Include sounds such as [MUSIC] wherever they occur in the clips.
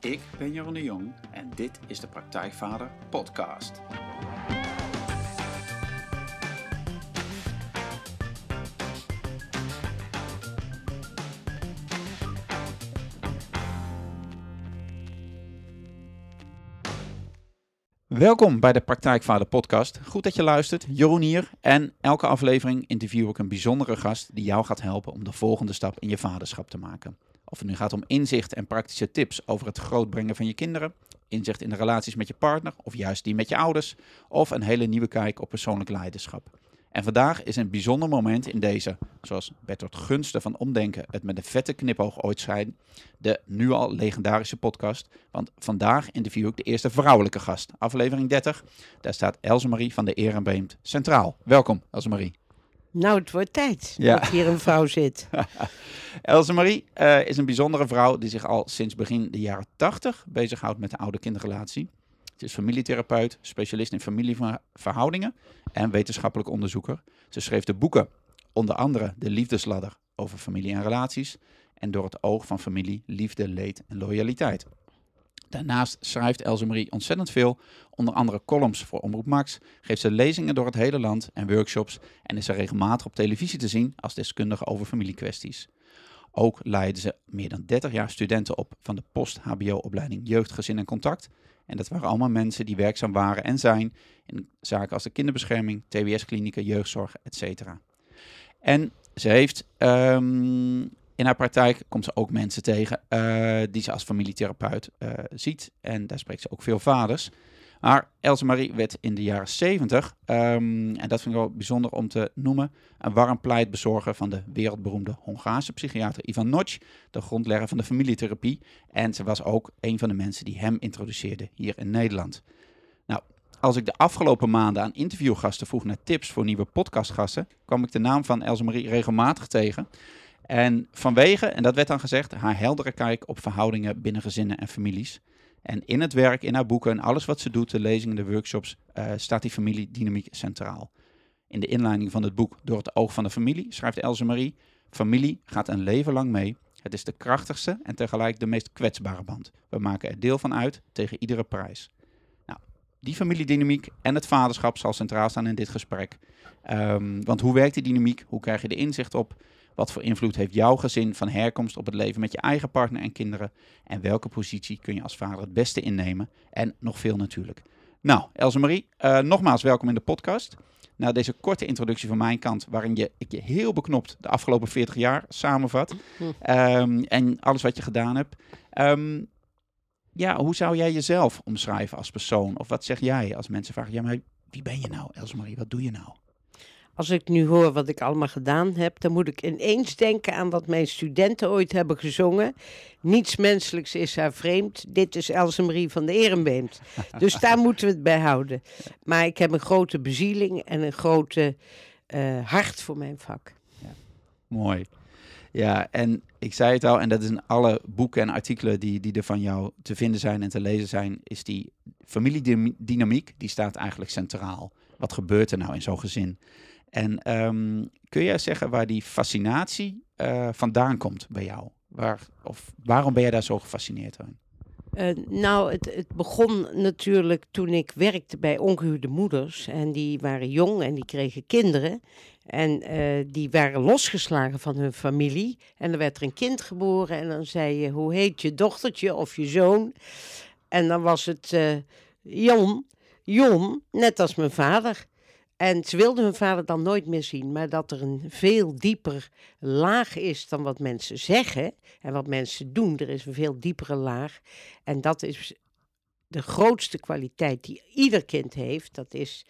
Ik ben Jeroen de Jong en dit is de Praktijkvader Podcast. Welkom bij de Praktijkvader Podcast. Goed dat je luistert. Jeroen hier. En elke aflevering interview ik een bijzondere gast die jou gaat helpen om de volgende stap in je vaderschap te maken. Of het nu gaat om inzicht en praktische tips over het grootbrengen van je kinderen, inzicht in de relaties met je partner of juist die met je ouders, of een hele nieuwe kijk op persoonlijk leiderschap. En vandaag is een bijzonder moment in deze, zoals Bertolt Gunsten van Omdenken het met een vette knipoog ooit zei, de nu al legendarische podcast. Want vandaag interview ik de eerste vrouwelijke gast, aflevering 30. Daar staat Else Marie van de Erenbeemd centraal. Welkom, Else Marie. Nou, het wordt tijd ja. dat hier een vrouw zit. [LAUGHS] Else Marie uh, is een bijzondere vrouw die zich al sinds begin de jaren 80 bezighoudt met de oude kinderrelatie. Ze is familietherapeut, specialist in familieverhoudingen en wetenschappelijk onderzoeker. Ze schreef de boeken, onder andere De Liefdesladder over familie en relaties en Door het oog van familie, liefde, leed en loyaliteit. Daarnaast schrijft Else Marie ontzettend veel, onder andere columns voor Omroep Max, geeft ze lezingen door het hele land en workshops en is ze regelmatig op televisie te zien als deskundige over familiekwesties. Ook leidde ze meer dan 30 jaar studenten op van de post-HBO-opleiding Jeugd, Gezin en Contact. En dat waren allemaal mensen die werkzaam waren en zijn in zaken als de kinderbescherming, TBS-klinieken, jeugdzorg, etc. En ze heeft um, in haar praktijk komt ze ook mensen tegen uh, die ze als familietherapeut uh, ziet. En daar spreekt ze ook veel vaders. Maar Else Marie werd in de jaren 70, um, en dat vind ik wel bijzonder om te noemen, een warm pleitbezorger van de wereldberoemde Hongaarse psychiater Ivan Notch, de grondlegger van de familietherapie. En ze was ook een van de mensen die hem introduceerde hier in Nederland. Nou, als ik de afgelopen maanden aan interviewgasten vroeg naar tips voor nieuwe podcastgasten, kwam ik de naam van Else Marie regelmatig tegen. En vanwege, en dat werd dan gezegd, haar heldere kijk op verhoudingen binnen gezinnen en families. En in het werk, in haar boeken en alles wat ze doet, de lezingen, de workshops, uh, staat die familiedynamiek centraal. In de inleiding van het boek Door het oog van de familie schrijft Else Marie: Familie gaat een leven lang mee. Het is de krachtigste en tegelijk de meest kwetsbare band. We maken er deel van uit tegen iedere prijs. Nou, die familiedynamiek en het vaderschap zal centraal staan in dit gesprek. Um, want hoe werkt die dynamiek? Hoe krijg je de inzicht op? Wat voor invloed heeft jouw gezin van herkomst op het leven met je eigen partner en kinderen? En welke positie kun je als vader het beste innemen? En nog veel natuurlijk. Nou, Else Marie, uh, nogmaals welkom in de podcast. Na deze korte introductie van mijn kant, waarin je, ik je heel beknopt de afgelopen 40 jaar samenvat. Um, en alles wat je gedaan hebt. Um, ja, hoe zou jij jezelf omschrijven als persoon? Of wat zeg jij als mensen vragen, ja, maar wie ben je nou, Else Marie? Wat doe je nou? Als ik nu hoor wat ik allemaal gedaan heb, dan moet ik ineens denken aan wat mijn studenten ooit hebben gezongen. Niets menselijks is haar vreemd. Dit is Else Marie van de Erenbeemd. Dus daar [LAUGHS] moeten we het bij houden. Maar ik heb een grote bezieling en een grote uh, hart voor mijn vak. Ja. Mooi. Ja, en ik zei het al, en dat is in alle boeken en artikelen die, die er van jou te vinden zijn en te lezen zijn, is die familiedynamiek, die staat eigenlijk centraal. Wat gebeurt er nou in zo'n gezin? En um, kun jij zeggen waar die fascinatie uh, vandaan komt bij jou? Waar, of waarom ben je daar zo gefascineerd aan? Uh, nou, het, het, begon natuurlijk toen ik werkte bij ongehuwde moeders. En die waren jong en die kregen kinderen. En uh, die waren losgeslagen van hun familie. En er werd er een kind geboren. En dan zei je, hoe heet je dochtertje of je zoon? En dan was het Jon, Jon, net als mijn vader. En ze wilden hun vader dan nooit meer zien, maar dat er een veel dieper laag is dan wat mensen zeggen en wat mensen doen. Er is een veel diepere laag. En dat is de grootste kwaliteit die ieder kind heeft. Dat is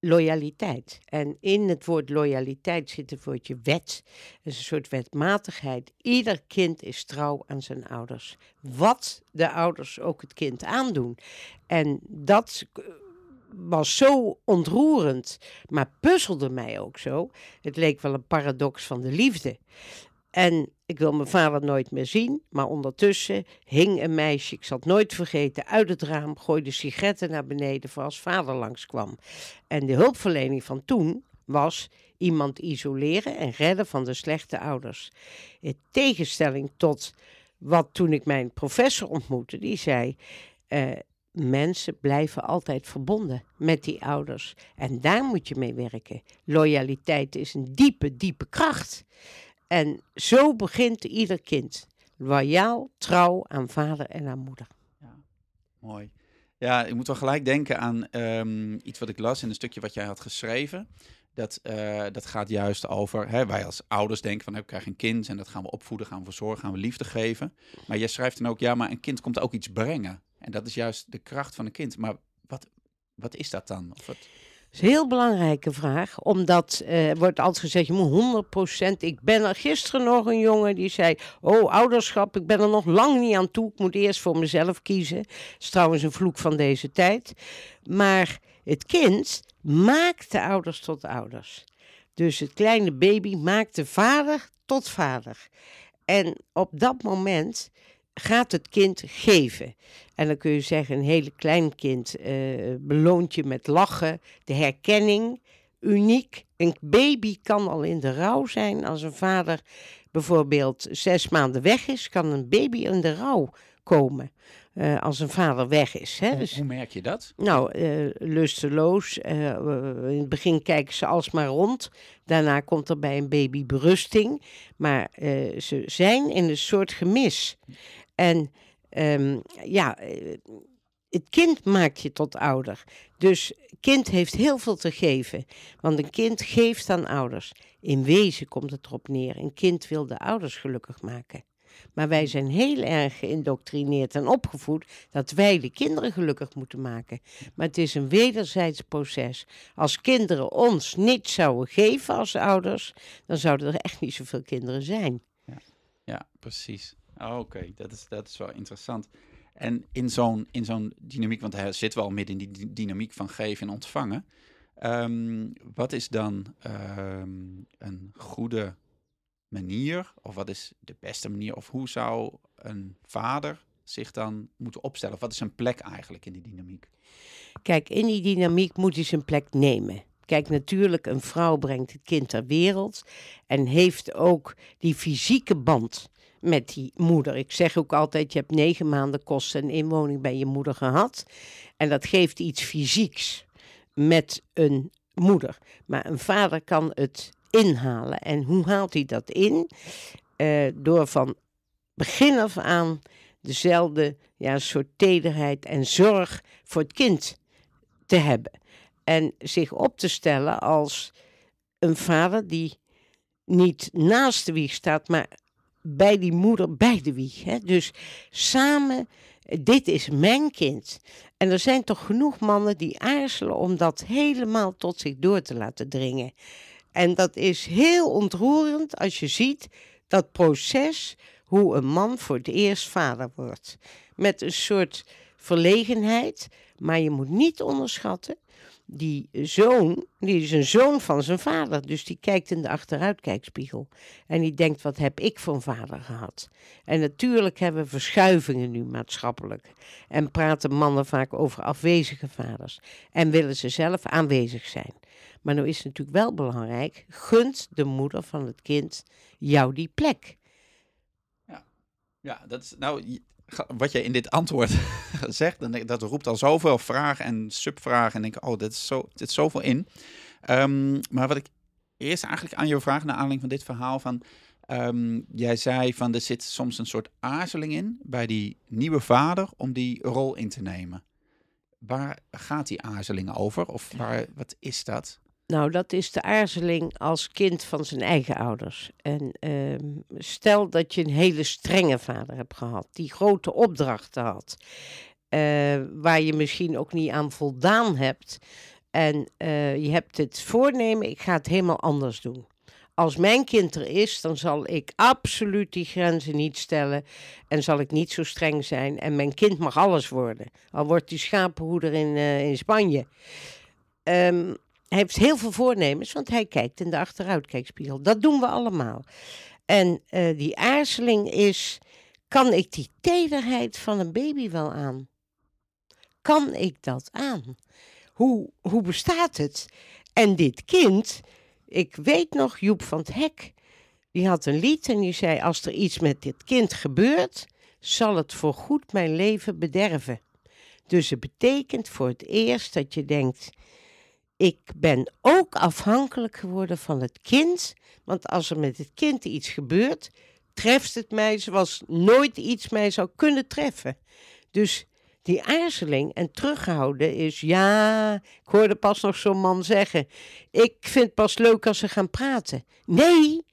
loyaliteit. En in het woord loyaliteit zit het woordje wet. Dat is een soort wetmatigheid. Ieder kind is trouw aan zijn ouders. Wat de ouders ook het kind aandoen. En dat was zo ontroerend, maar puzzelde mij ook zo. Het leek wel een paradox van de liefde. En ik wil mijn vader nooit meer zien, maar ondertussen hing een meisje, ik zal het nooit vergeten, uit het raam, gooide sigaretten naar beneden voor als vader langskwam. En de hulpverlening van toen was iemand isoleren en redden van de slechte ouders. In tegenstelling tot wat toen ik mijn professor ontmoette, die zei: eh, mensen blijven altijd verbonden met die ouders. En daar moet je mee werken. Loyaliteit is een diepe, diepe kracht. En zo begint ieder kind. Loyaal, trouw aan vader en aan moeder. Ja, mooi. Ja, ik moet wel gelijk denken aan ehm, iets wat ik las in een stukje wat jij had geschreven. Dat, uh, dat gaat juist over, hè, wij als ouders denken van, ik krijg een kind en dat gaan we opvoeden, gaan we verzorgen, gaan we liefde geven. Maar jij schrijft dan ook, ja, maar een kind komt ook iets brengen. En dat is juist de kracht van een kind. Maar wat, wat is dat dan? Of is een heel belangrijke vraag, omdat uh, wordt altijd gezegd, je moet 100%. Ik ben er gisteren nog een jongen die zei, oh ouderschap, ik ben er nog lang niet aan toe. Ik moet eerst voor mezelf kiezen. Dat is trouwens een vloek van deze tijd. Maar het kind maakt de ouders tot ouders. Dus het kleine baby maakt de vader tot vader. En op dat moment gaat het kind geven. En dan kun je zeggen, een hele klein kind uh, beloont je met lachen, de herkenning, uniek. Een baby kan al in de rouw zijn. Als een vader bijvoorbeeld zes maanden weg is, kan een baby in de rouw komen. Uh, als een vader weg is. Hè? Hoe, dus, hoe merk je dat? Nou, uh, lusteloos. Uh, in het begin kijken ze alsmaar rond. Daarna komt er bij een baby berusting. Maar ze zijn in een soort gemis. En um, ja, het kind maakt je tot ouder. Dus kind heeft heel veel te geven. Want een kind geeft aan ouders. In wezen komt het erop neer. Een kind wil de ouders gelukkig maken. Maar wij zijn heel erg geïndoctrineerd en opgevoed dat wij de kinderen gelukkig moeten maken. Maar het is een wederzijds proces. Als kinderen ons niet zouden geven als ouders, dan zouden er echt niet zoveel kinderen zijn. Ja, ja precies. Oh, Oké, dat, is, dat is wel interessant. En in zo'n, in zo'n dynamiek, want hij zit wel midden in die dynamiek van geven en ontvangen. Um, wat is dan um, een goede manier, of wat is de beste manier, of hoe zou een vader zich dan moeten opstellen? Of wat is zijn plek eigenlijk in die dynamiek? Kijk, in die dynamiek moet hij zijn plek nemen. Kijk, natuurlijk, een vrouw brengt het kind ter wereld en heeft ook die fysieke band met die moeder. Ik zeg ook altijd, je hebt negen maanden kosten en inwoning bij je moeder gehad. En dat geeft iets fysieks met een moeder. Maar een vader kan het inhalen. En hoe haalt hij dat in? Uh, door van begin af aan dezelfde ja, soort tederheid en zorg voor het kind te hebben. En zich op te stellen als een vader die niet naast de wieg staat, maar bij die moeder bij de wieg. Hè? Dus samen, dit is mijn kind. En er zijn toch genoeg mannen die aarzelen om dat helemaal tot zich door te laten dringen. En dat is heel ontroerend als je ziet dat proces, hoe een man voor het eerst vader wordt. Met een soort verlegenheid, maar je moet niet onderschatten. Die zoon, die is een zoon van zijn vader, dus die kijkt in de achteruitkijkspiegel. En die denkt, wat heb ik een vader gehad? En natuurlijk hebben we verschuivingen nu maatschappelijk. En praten mannen vaak over afwezige vaders. En willen ze zelf aanwezig zijn. Maar nu is het natuurlijk wel belangrijk, gunt de moeder van het kind jou die plek. Ja, ja dat is nou wat je in dit antwoord [LAUGHS] zegt, dan, dat roept al zoveel vragen en subvragen. En denk, oh, dit is zo, dit is zoveel in. Um, maar wat ik eerst eigenlijk aan jou vraag, naar aanleiding van dit verhaal, van um, jij zei van er zit soms een soort aarzeling in bij die nieuwe vader om die rol in te nemen. Waar gaat die aarzeling over? Of waar, wat is dat? Nou, dat is de aarzeling als kind van zijn eigen ouders. En uh, stel dat je een hele strenge vader hebt gehad, die grote opdrachten had, uh, waar je misschien ook niet aan voldaan hebt. En uh, je hebt het voornemen, ik ga het helemaal anders doen. Als mijn kind er is, dan zal ik absoluut die grenzen niet stellen en zal ik niet zo streng zijn. En mijn kind mag alles worden, al wordt die schapenhoeder in, uh, in Spanje. Um, hij heeft heel veel voornemens, want hij kijkt in de achteruitkijkspiegel. Dat doen we allemaal. En uh, die aarzeling is, kan ik die tederheid van een baby wel aan? Kan ik dat aan? Hoe, hoe bestaat het? En dit kind, ik weet nog, Joep van het Hek, die had een lied en die zei: Als er iets met dit kind gebeurt, zal het voorgoed mijn leven bederven. Dus het betekent voor het eerst dat je denkt, ik ben ook afhankelijk geworden van het kind. Want als er met het kind iets gebeurt, treft het mij zoals nooit iets mij zou kunnen treffen. Dus die aarzeling en terughouden is, ja, ik hoorde pas nog zo'n man zeggen, ik vind het pas leuk als ze gaan praten. Nee,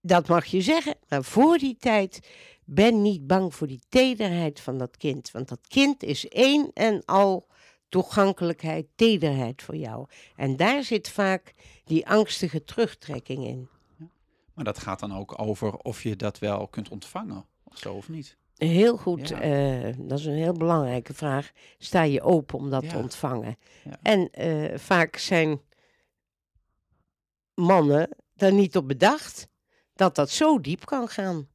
dat mag je zeggen, maar voor die tijd ben niet bang voor die tederheid van dat kind. Want dat kind is één en al toegankelijkheid, tederheid voor jou. En daar zit vaak die angstige terugtrekking in. Maar dat gaat dan ook over of je dat wel kunt ontvangen, of zo of niet. Heel goed, Ja. eh, dat is een heel belangrijke vraag. Sta je open om dat te ontvangen? Ja. En eh, vaak zijn mannen daar niet op bedacht dat dat zo diep kan gaan.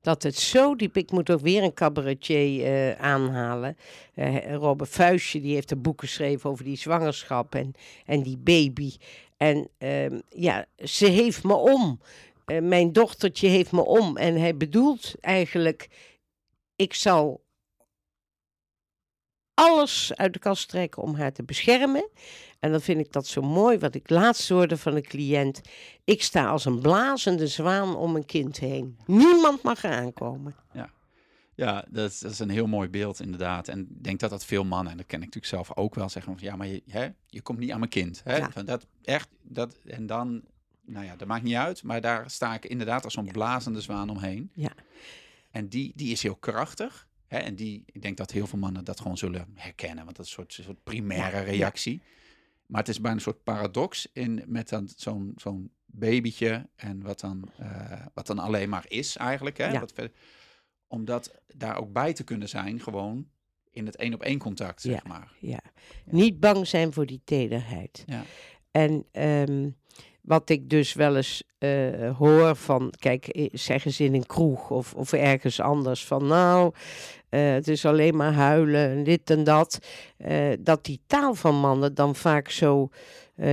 Dat het zo diep... Ik moet ook weer een cabaretier eh, aanhalen. Eh Robert Vuistje, die heeft een boek geschreven over die zwangerschap en, en die baby. En ehm, ja, ze heeft me om. Eh, mijn dochtertje heeft me om. En hij bedoelt eigenlijk... Ik zal alles uit de kast trekken om haar te beschermen. En dan vind ik dat zo mooi, wat ik laatst hoorde van een cliënt. Ik sta als een blazende zwaan om een kind heen. Niemand mag eraan komen. Ja, dat is, dat is een heel mooi beeld inderdaad. En ik denk dat dat veel mannen, en dat ken ik natuurlijk zelf ook wel, zeggen van ja, maar je, hè, je komt niet aan mijn kind. Hè? Ja. Van dat echt, dat, en dan, nou ja, dat maakt niet uit, maar daar sta ik inderdaad als zo'n blazende zwaan omheen. Ja. En die, die is heel krachtig. Hè? En die, ik denk dat heel veel mannen dat gewoon zullen herkennen, want dat is een soort, een soort primaire Ja, ja. Maar het is bijna een soort paradox in, met dan zo'n zo'n babytje en wat dan, eh, wat dan alleen maar is eigenlijk. Hè? Ja. Wat verder, om dat daar ook bij te kunnen zijn, gewoon in het één op één contact, zeg Ja. maar. Ja. Niet bang zijn voor die tederheid. Ja. En ehm, wat ik dus wel eens eh, hoor van, kijk, eh, zeggen ze in een kroeg of, of ergens anders van, nou, eh, het is alleen maar huilen en dit en dat. dat die taal van mannen dan vaak zo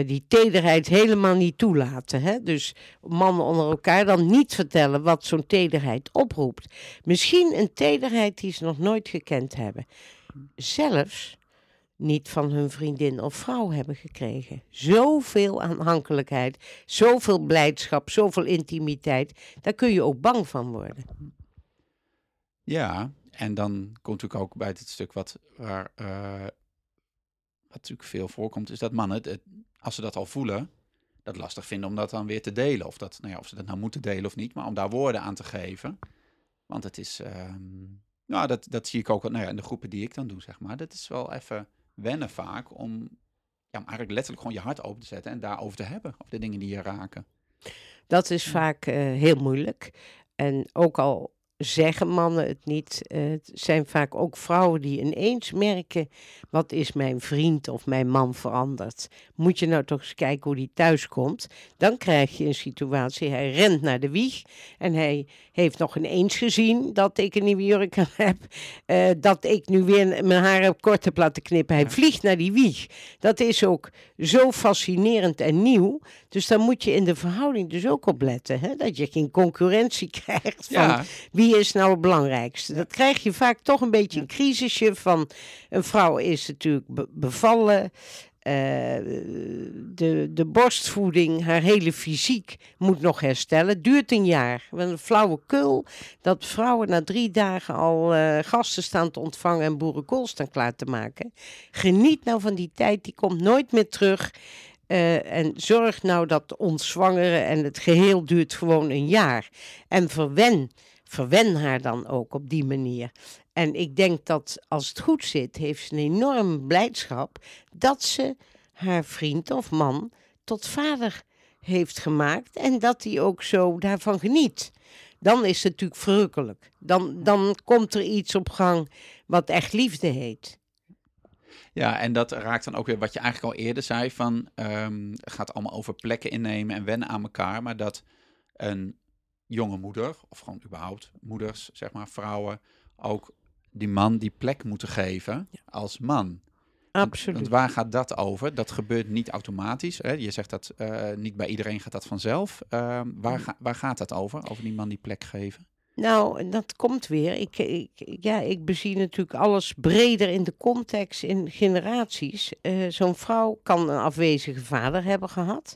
die tederheid helemaal niet toelaten. Hè? Dus mannen onder elkaar dan niet vertellen wat zo'n tederheid oproept. Misschien een tederheid die ze nog nooit gekend hebben. Zelfs niet van hun vriendin of vrouw hebben gekregen. Zoveel aanhankelijkheid, zoveel blijdschap, zoveel intimiteit. Daar kun je ook bang van worden. Ja, en dan komt natuurlijk ook bij dit stuk wat, waar, eh, wat natuurlijk veel voorkomt, is dat mannen, het, het- als ze dat al voelen, dat lastig vinden om dat dan weer te delen. Of, dat, nou ja, of ze dat nou moeten delen of niet, maar om daar woorden aan te geven. Want het is, ehm, nou, dat, dat zie ik ook nou ja, in de groepen die ik dan doe, zeg maar. Dat is wel even wennen vaak om, ja, om eigenlijk letterlijk gewoon je hart open te zetten en daarover te hebben. Over de dingen die je raken. Dat is vaak eh, heel moeilijk. En ook al zeggen mannen het niet, eh, het zijn vaak ook vrouwen die ineens merken: wat is mijn vriend of mijn man veranderd? Moet je nou toch eens kijken hoe die thuis komt? Dan krijg je een situatie, hij rent naar de wieg en hij heeft nog ineens gezien dat ik een nieuwe jurk heb, eh, dat ik nu weer mijn haren kort heb laten knippen. Hij vliegt naar die wieg. Dat is ook zo fascinerend en nieuw. Dus daar moet je in de verhouding dus ook op letten. Hè? Dat je geen concurrentie [LAUGHS] krijgt van Ja, wie is nou het belangrijkste. Dat krijg je vaak toch een beetje een crisisje van... een vrouw is natuurlijk be- bevallen... eh, de, de borstvoeding, haar hele fysiek moet nog herstellen. Duurt een jaar. Want een flauwekul dat vrouwen na drie dagen al eh, gasten staan te ontvangen en boerenkool staan klaar te maken. Geniet nou van die tijd, die komt nooit meer terug. Eh, en zorg nou dat ontzwangeren en het geheel duurt gewoon een jaar. En verwen, verwen haar dan ook op die manier. En ik denk dat als het goed zit, heeft ze een enorme blijdschap dat ze haar vriend of man tot vader heeft gemaakt en dat hij ook zo daarvan geniet. Dan is het natuurlijk verrukkelijk. Dan, dan komt er iets op gang wat echt liefde heet. Ja, en dat raakt dan ook weer wat je eigenlijk al eerder zei: van ehm, gaat allemaal over plekken innemen en wennen aan elkaar. Maar dat een jonge moeder, of gewoon überhaupt moeders, zeg maar, vrouwen, ook die man die plek moeten geven als man. Absoluut. Want waar gaat dat over? Dat gebeurt niet automatisch. Hè? Je zegt dat eh, niet bij iedereen gaat dat vanzelf. Ehm, waar, ga- waar gaat dat over? Over die man die plek geven? Nou, dat komt weer. Ik, ik, ja, ik bezie natuurlijk alles breder in de context, in generaties. Eh, Zo'n vrouw kan een afwezige vader hebben gehad.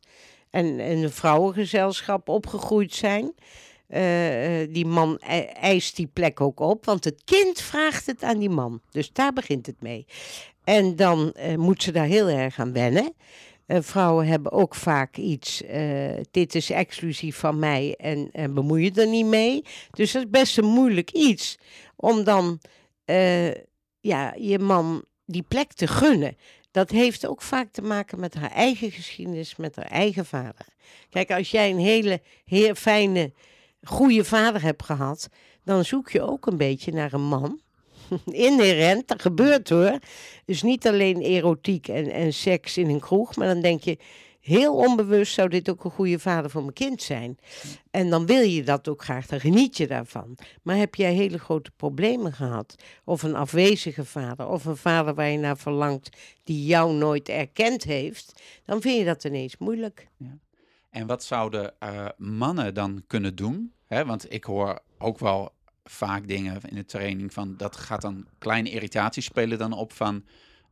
En een vrouwengezelschap opgegroeid zijn. Eh, eh, die man e- eist die plek ook op, want het kind vraagt het aan die man. Dus daar begint het mee. En dan eh, moet ze daar heel erg aan wennen. Vrouwen hebben ook vaak iets, dit is exclusief van mij en, en bemoei je er niet mee. Dus dat is best een moeilijk iets om dan ja, je man die plek te gunnen. Dat heeft ook vaak te maken met haar eigen geschiedenis, met haar eigen vader. Kijk, als jij een hele heer, fijne, goede vader hebt gehad, dan zoek je ook een beetje naar een man. [LAUGHS] Inherent, dat gebeurt hoor. Dus niet alleen erotiek en, en seks in een kroeg, maar dan denk je, heel onbewust zou dit ook een goede vader voor mijn kind zijn. En dan wil je dat ook graag, dan geniet je daarvan. Maar heb jij hele grote problemen gehad, of een afwezige vader, of een vader waar je naar verlangt die jou nooit erkend heeft, dan vind je dat ineens moeilijk. En wat zouden eh, mannen dan kunnen doen? Want ik hoor ook wel vaak dingen in de training van dat gaat dan kleine irritaties spelen dan op van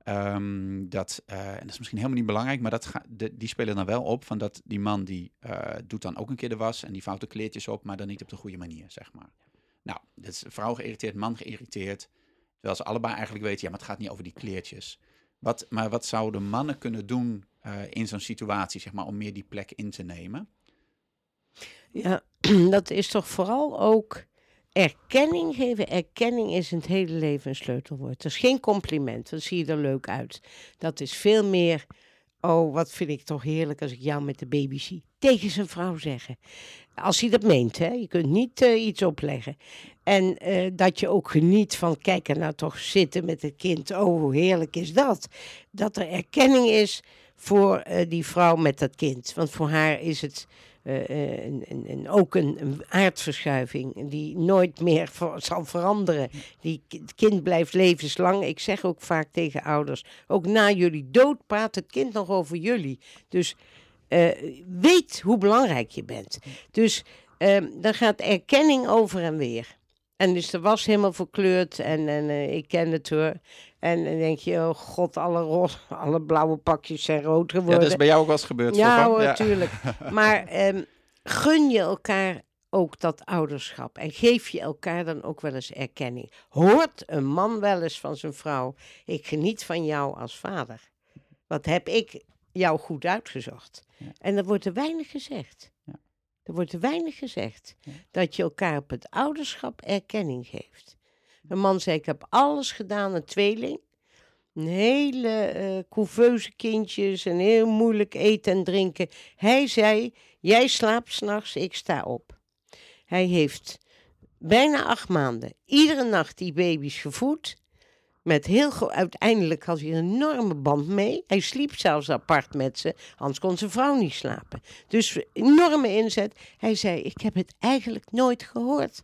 ehm, dat eh, en dat is misschien helemaal niet belangrijk, maar dat ga, die spelen dan wel op van dat die man die eh, doet dan ook een keer de was en die vouwt de kleertjes op, maar dan niet op de goede manier, zeg maar. Nou, dat is vrouw geïrriteerd, man geïrriteerd, terwijl ze allebei eigenlijk weten, ja, maar het gaat niet over die kleertjes. Wat, maar wat zouden mannen kunnen doen eh, in zo'n situatie, zeg maar, om meer die plek in te nemen? Ja, [CLEARS THROAT] dat is toch vooral ook erkenning geven. Erkenning is in het hele leven een sleutelwoord. Dat is geen compliment, dan zie je er leuk uit. Dat is veel meer, oh wat vind ik toch heerlijk als ik jou met de baby zie. Tegen zijn vrouw zeggen. Als hij dat meent, hè. Je kunt niet eh, iets opleggen. En eh, dat je ook geniet van, kijk er nou toch zitten met het kind. Oh, hoe heerlijk is dat. Dat er erkenning is voor eh, die vrouw met dat kind. Want voor haar is het eh, eh, een, een- ook een, aardverschuiving die nooit meer zal veranderen. Die, het kind blijft levenslang. Ik zeg ook vaak tegen ouders, ook na jullie dood praat het kind nog over jullie. Dus eh, weet hoe belangrijk je bent. Dus eh, dan gaat erkenning over en weer. En dus de was helemaal verkleurd en, en eh, ik ken het hoor. En dan denk je, oh god, alle, roze, [LAUGHS] alle blauwe pakjes zijn rood Ja, geworden. dat is bij jou ook wel eens gebeurd. Ja, hoor, natuurlijk. [LAUGHS] Maar ehm, gun je elkaar ook dat ouderschap. En geef je elkaar dan ook wel eens erkenning. Hoort een man wel eens van zijn vrouw: Ik geniet van jou als vader. Wat heb ik jou goed uitgezocht? Ja. En er wordt er weinig gezegd. Ja. Er wordt weinig gezegd. Ja. Dat je elkaar op het ouderschap erkenning geeft. Een man zei: Ik heb alles gedaan, een tweeling. Een hele couveuse kindjes en heel moeilijk eten en drinken. Hij zei: Jij slaapt s'nachts, ik sta op. Hij heeft bijna acht maanden iedere nacht die baby's gevoed. Met heel uiteindelijk had hij een enorme band mee. Hij sliep zelfs apart met ze, anders kon zijn vrouw niet slapen. Dus enorme inzet. Hij zei: Ik heb het eigenlijk nooit gehoord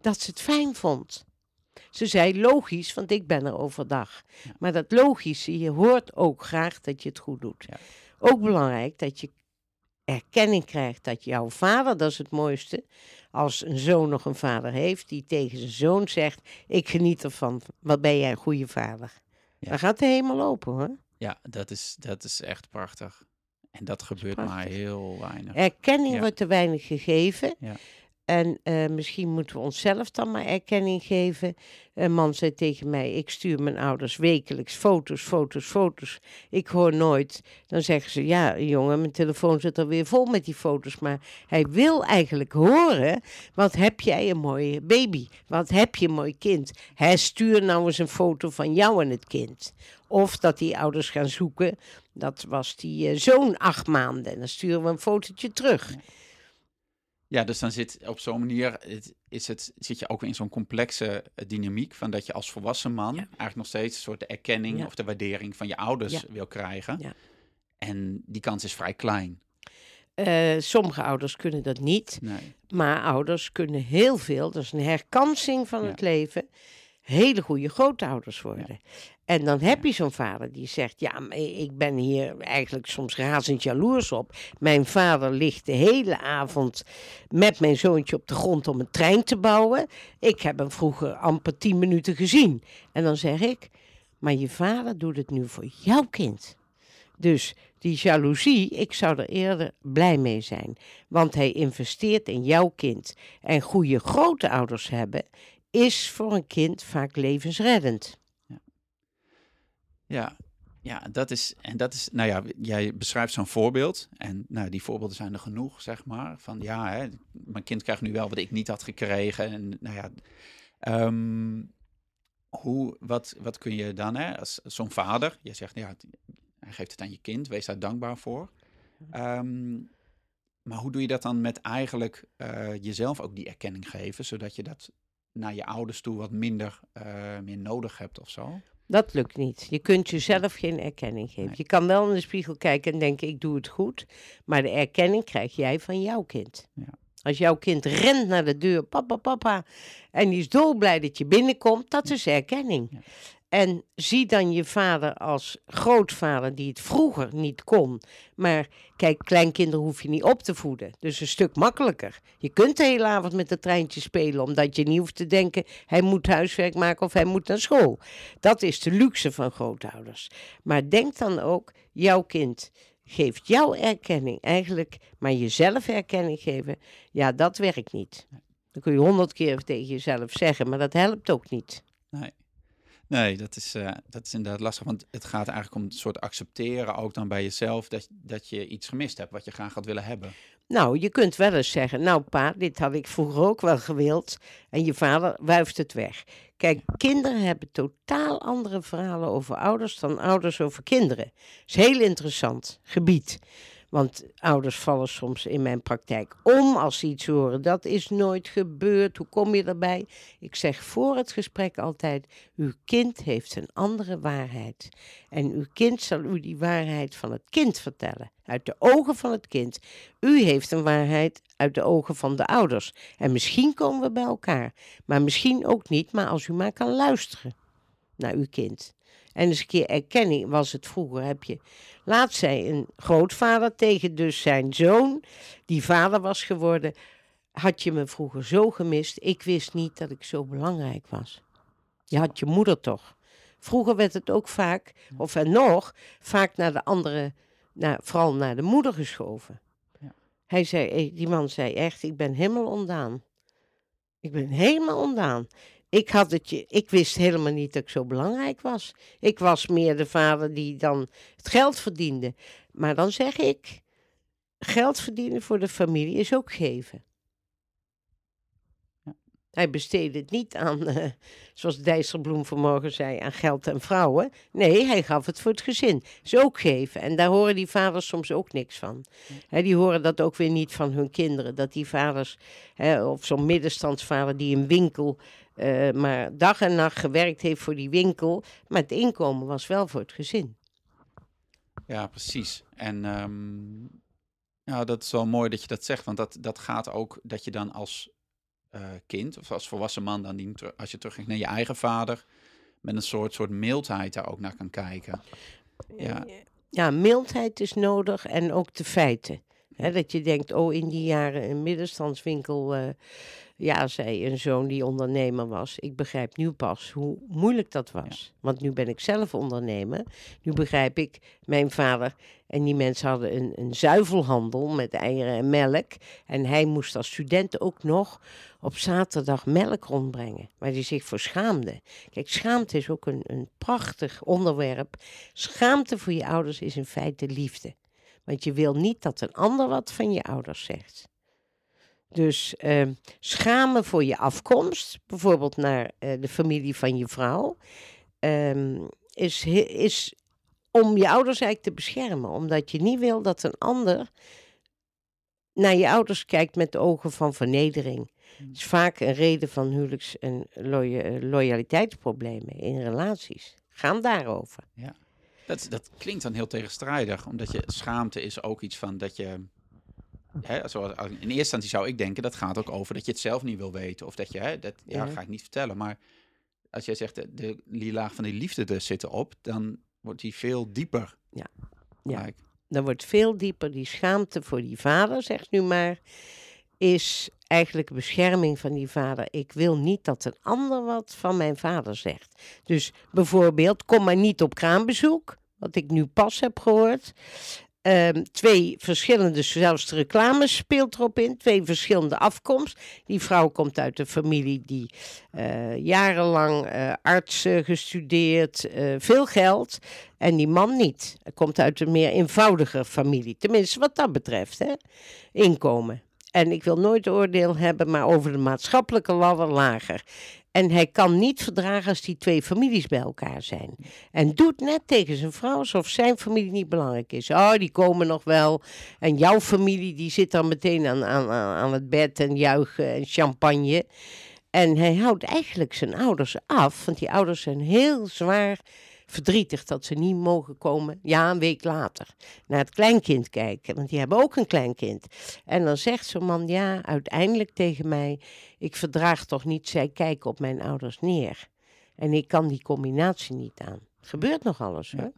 dat ze het fijn vond. Ze zei logisch, want ik ben er overdag. Maar dat logische, je hoort ook graag dat je het goed doet. Ja. Ook belangrijk dat je erkenning krijgt dat jouw vader, dat is het mooiste, als een zoon nog een vader heeft, die tegen zijn zoon zegt, ik geniet ervan, wat ben jij een goede vader. Ja. Dan gaat de hemel open hoor. Ja, dat is, dat is echt prachtig. En dat gebeurt maar heel weinig. Erkenning Ja. wordt te weinig gegeven. Ja. En eh, misschien moeten we onszelf dan maar erkenning geven. Een man zei tegen mij: Ik stuur mijn ouders wekelijks foto's, foto's, foto's. Ik hoor nooit. Dan zeggen ze: Ja, jongen, mijn telefoon zit er weer vol met die foto's. Maar hij wil eigenlijk horen: Wat heb jij een mooie baby? Wat heb je een mooi kind? Hij stuur nou eens een foto van jou en het kind. Of dat die ouders gaan zoeken. Dat was die eh, zoon acht maanden. En dan sturen we een fotootje terug. Ja, dus dan zit op zo'n manier het, is het, zit je ook in zo'n complexe eh, dynamiek van dat je als volwassen man eigenlijk nog steeds een soort de erkenning Ja. of de waardering van je ouders Ja. wil krijgen. Ja. En die kans is vrij klein. Eh, sommige ouders kunnen dat niet. Nee. Maar ouders kunnen heel veel. Dat is een herkansing van het leven. Hele goede grootouders worden. En dan heb je zo'n vader die zegt: Ja, maar ik ben hier eigenlijk soms razend jaloers op. Mijn vader ligt de hele avond met mijn zoontje op de grond om een trein te bouwen. Ik heb hem vroeger amper tien minuten gezien. En dan zeg ik: Maar je vader doet het nu voor jouw kind. Dus die jaloezie, ik zou er eerder blij mee zijn. Want hij investeert in jouw kind. En goede grootouders hebben is voor een kind vaak levensreddend. Ja, ja, dat is, en dat is, nou ja, jij beschrijft zo'n voorbeeld. En nou, die voorbeelden zijn er genoeg, zeg maar. Van ja, hè, mijn kind krijgt nu wel wat ik niet had gekregen. En nou ja, ehm, hoe, wat, wat kun je dan, hè, als zo'n vader, je zegt, ja, hij geeft het aan je kind, wees daar dankbaar voor. Ehm, maar hoe doe je dat dan met eigenlijk uh, jezelf ook die erkenning geven, zodat je dat naar je ouders toe wat minder uh, meer nodig hebt of zo? Dat lukt niet. Je kunt jezelf geen erkenning geven. Je kan wel in de spiegel kijken en denken: ik doe het goed. Maar de erkenning krijg jij van jouw kind. Ja. Als jouw kind rent naar de deur, papa, papa, en die is dolblij dat je binnenkomt, dat is erkenning. Ja. En zie dan je vader als grootvader die het vroeger niet kon. Maar kijk, kleinkinderen hoef je niet op te voeden. Dus een stuk makkelijker. Je kunt de hele avond met het treintje spelen, omdat je niet hoeft te denken: hij moet huiswerk maken of hij moet naar school. Dat is de luxe van grootouders. Maar denk dan ook: jouw kind geeft jouw erkenning eigenlijk, maar jezelf erkenning geven, ja, dat werkt niet. Dan kun je honderd keer tegen jezelf zeggen, maar dat helpt ook niet. Nee. Dat is, uh, dat is inderdaad lastig. Want het gaat eigenlijk om het soort accepteren, ook dan bij jezelf, dat, dat je iets gemist hebt wat je graag had willen hebben. Nou, je kunt wel eens zeggen, nou pa, dit had ik vroeger ook wel gewild. En je vader wuift het weg. Kijk, kinderen hebben totaal andere verhalen over ouders dan ouders over kinderen. Dat is een heel interessant gebied. Want ouders vallen soms in mijn praktijk om als ze iets horen. Dat is nooit gebeurd. Hoe kom je erbij? Ik zeg voor het gesprek altijd: uw kind heeft een andere waarheid. En uw kind zal u die waarheid van het kind vertellen. Uit de ogen van het kind. U heeft een waarheid uit de ogen van de ouders. En misschien komen we bij elkaar. Maar misschien ook niet, maar als u maar kan luisteren naar uw kind. En eens een keer erkenning was het vroeger, heb je. Laat zei een grootvader tegen dus zijn zoon, die vader was geworden. Had je me vroeger zo gemist? Ik wist niet dat ik zo belangrijk was. Je had je moeder toch. Vroeger werd het ook vaak, of en nog, vaak naar de andere, naar, vooral naar de moeder geschoven. Ja. Hij zei, die man zei echt, ik ben helemaal ondaan. Ik ben helemaal ondaan. Ik, had het je, ik wist helemaal niet dat ik zo belangrijk was. Ik was meer de vader die dan het geld verdiende. Maar dan zeg ik, geld verdienen voor de familie is ook geven. Hij besteedde het niet aan, uh, zoals Dijsselbloem vanmorgen zei, aan geld en vrouwen. Nee, hij gaf het voor het gezin. Is ook geven. En daar horen die vaders soms ook niks van. die horen dat ook weer niet van hun kinderen. Dat die vaders, of zo'n middenstandsvader die een winkel uh, maar dag en nacht gewerkt heeft voor die winkel. Maar het inkomen was wel voor het gezin. Ja, precies. En um, ja, dat is wel mooi dat je dat zegt. Want dat, dat gaat ook dat je dan als uh, kind of als volwassen man, dan die, als je teruggaat naar je eigen vader, met een soort, soort mildheid daar ook naar kan kijken. Ja. ja, mildheid is nodig en ook de feiten. dat je denkt, oh, in die jaren een middenstandswinkel uh, ja, zei een zoon die ondernemer was. Ik begrijp nu pas hoe moeilijk dat was. Want nu ben ik zelf ondernemer. Nu begrijp ik, mijn vader en die mensen hadden een, een zuivelhandel met eieren en melk. En hij moest als student ook nog op zaterdag melk rondbrengen. Waar hij zich voor schaamde. Kijk, schaamte is ook een, een prachtig onderwerp. Schaamte voor je ouders is in feite liefde. Want je wil niet dat een ander wat van je ouders zegt. Dus uh, schamen voor je afkomst, bijvoorbeeld naar uh, de familie van je vrouw, um, is, is om je ouders eigenlijk te beschermen. Omdat je niet wil dat een ander naar je ouders kijkt met de ogen van vernedering. Het is vaak een reden van huwelijks- en loyaliteitsproblemen in relaties. Gaan daarover. Ja. Dat, dat klinkt dan heel tegenstrijdig, omdat je schaamte is ook iets van dat je Hè, zoals, in eerste instantie zou ik denken, dat gaat ook over dat je het zelf niet wil weten. Of dat je, hè, dat ja, ga ik niet vertellen. Maar als jij zegt, de, de, die laag van die liefde er zit erop, dan wordt die veel dieper. Ja. Ja. Dan wordt veel dieper die schaamte voor die vader, zegt nu maar, is eigenlijk bescherming van die vader. Ik wil niet dat een ander wat van mijn vader zegt. Dus bijvoorbeeld, kom maar niet op kraambezoek, wat ik nu pas heb gehoord. Ehm, twee verschillende, zelfs de reclame speelt erop in, twee verschillende afkomst. Die vrouw komt uit een familie die eh, jarenlang eh, arts eh, gestudeerd, veel geld. En die man niet. Hij komt uit een meer eenvoudige familie. Tenminste, wat dat betreft, hè? inkomen. En ik wil nooit oordeel hebben, maar over de maatschappelijke ladder lager. En hij kan niet verdragen als die twee families bij elkaar zijn. En doet net tegen zijn vrouw alsof zijn familie niet belangrijk is. Oh, die komen nog wel. En jouw familie die zit dan meteen aan, aan, aan aan het bed en juichen en champagne. En hij houdt eigenlijk zijn ouders af, want die ouders zijn heel zwaar verdrietig dat ze niet mogen komen, ja, een week later, naar het kleinkind kijken. Want die hebben ook een kleinkind. En dan zegt zo'n man, ja, uiteindelijk tegen mij, ik verdraag toch niet, zij kijken op mijn ouders neer. En ik kan die combinatie niet aan. Gebeurt nog alles, Ja. hoor.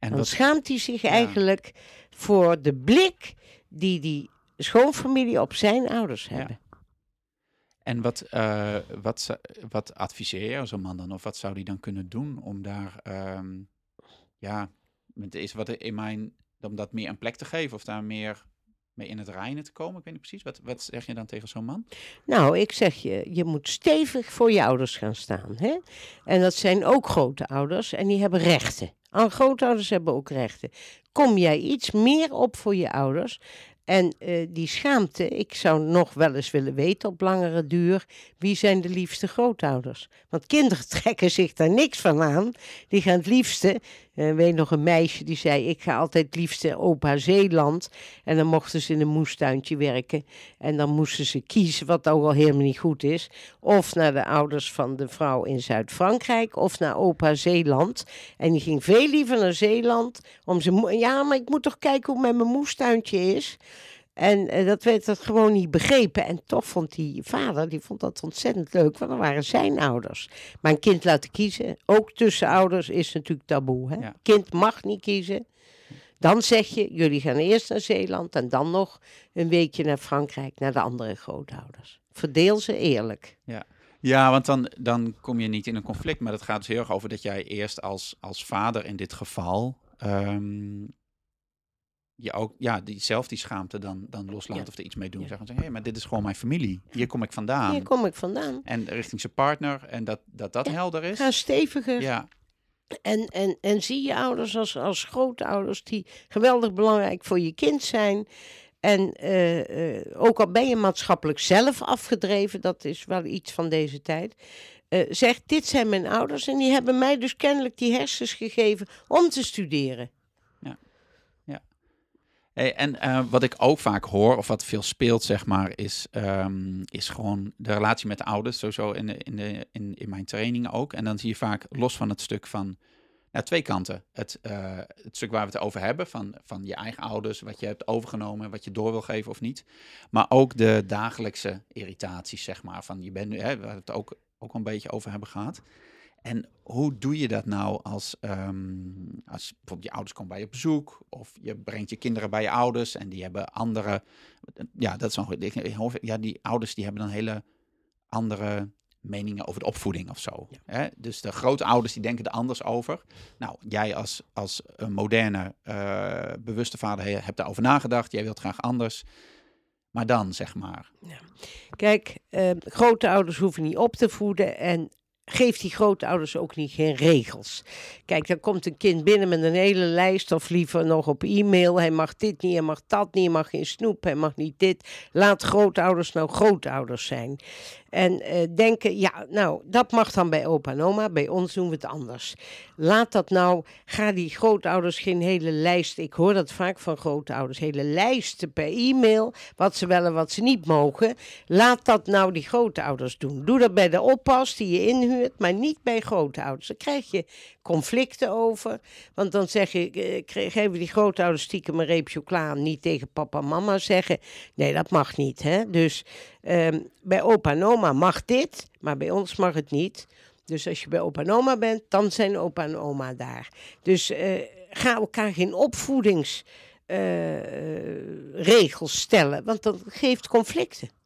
En Dan schaamt hij zich eigenlijk voor de blik die die schoonfamilie op zijn ouders Ja. En wat, eh, wat, wat adviseer je zo'n man dan? Of wat zou die dan kunnen doen om daar, ehm, ja, is wat in mijn, om dat meer een plek te geven of daar meer mee in het reinen te komen? Ik weet niet precies. Wat, wat zeg je dan tegen zo'n man? Nou, ik zeg je, je moet stevig voor je ouders gaan staan. Hè? En dat zijn ook grote ouders en die hebben rechten. Al grootouders hebben ook rechten. Kom jij iets meer op voor je ouders? En eh, die schaamte, ik zou nog wel eens willen weten op langere duur, wie zijn de liefste grootouders? Want kinderen [LAUGHS] trekken zich daar niks van aan. Die gaan het liefste, eh weet nog een meisje die zei, ik ga altijd het liefste opa Zeeland. En dan mochten ze in een moestuintje werken. En dan moesten ze kiezen, wat ook al helemaal niet goed is. Of naar de ouders van de vrouw in Zuid-Frankrijk, of naar opa Zeeland. En die ging veel liever naar Zeeland. Om ze ja, maar ik moet toch kijken hoe mijn moestuintje is. En eh, dat werd het gewoon niet begrepen. En toch vond die vader, die vond dat ontzettend leuk, want dat waren zijn ouders. Maar een kind laten kiezen, ook tussen ouders, is natuurlijk taboe. Hè? Ja. Kind mag niet kiezen. Dan zeg je, jullie gaan eerst naar Zeeland en dan nog een weekje naar Frankrijk, naar de andere grootouders. Verdeel ze eerlijk. Ja, want dan, dan kom je niet in een conflict. Maar het gaat dus heel erg over dat jij eerst als, als vader in dit geval. ehm, je ook, ja, die, zelf die schaamte dan, dan loslaat Ja. of er iets mee doen. Ja. Zeggen, hé, hey, maar dit is gewoon mijn familie. Hier kom ik vandaan. Hier kom ik vandaan. En richting zijn partner. En dat dat, dat helder is. Ga steviger. Ja, En, en, en zie je ouders als, als grootouders die geweldig belangrijk voor je kind zijn. En eh, eh, ook al ben je maatschappelijk zelf afgedreven, dat is wel iets van deze tijd. eh zeg, dit zijn mijn ouders en die hebben mij dus kennelijk die hersens gegeven om te studeren. En eh, wat ik ook vaak hoor, of wat veel speelt, zeg maar, is, ehm, is gewoon de relatie met de ouders. Sowieso in, de, in, de, in, in mijn trainingen ook. En dan zie je vaak, los van het stuk van, nou, twee kanten. Het, eh, het stuk waar we het over hebben, van, van je eigen ouders, wat je hebt overgenomen, wat je door wil geven of niet. Maar ook de dagelijkse irritaties, zeg maar. Van je bent nu, hè, waar we het ook, ook een beetje over hebben gehad. En hoe doe je dat nou als, ehm, als bijvoorbeeld je ouders komen bij je op bezoek, of je brengt je kinderen bij je ouders en die hebben andere, ja, dat is ik hoor- ja, die ouders die hebben dan hele andere meningen over de opvoeding of zo. Hè? Dus de grote ouders die denken er anders over. Nou, jij als, als een moderne, eh, bewuste vader he- hebt daarover nagedacht, jij wilt graag anders. Maar dan, zeg maar. Kijk, eh, grootouders hoeven niet op te voeden en geef die grootouders ook niet geen regels. Kijk, dan komt een kind binnen met een hele lijst of liever nog op e-mail. Hij mag dit niet, hij mag dat niet, hij mag geen snoep, hij mag niet dit. Laat grootouders nou grootouders zijn. En eh, denken, ja, nou, dat mag dan bij opa en oma, bij ons doen we het anders. Laat dat nou, ga die grootouders geen hele lijst, ik hoor dat vaak van grootouders, hele lijsten per e-mail, wat ze wel en wat ze niet mogen. Laat dat nou die grootouders doen. Doe dat bij de oppas die je inhuurt, maar niet bij grootouders. Dan krijg je conflicten over, want dan zeg je, eh, geven die grootouders stiekem een reep chocola, niet tegen papa en mama zeggen. Nee, dat mag niet, hè. Dus ehm, bij opa en oma mag dit, maar bij ons mag het niet. Dus als je bij opa en oma bent, dan zijn opa en oma daar. Dus eh, ga elkaar geen opvoedingsregels stellen, want dat geeft conflicten.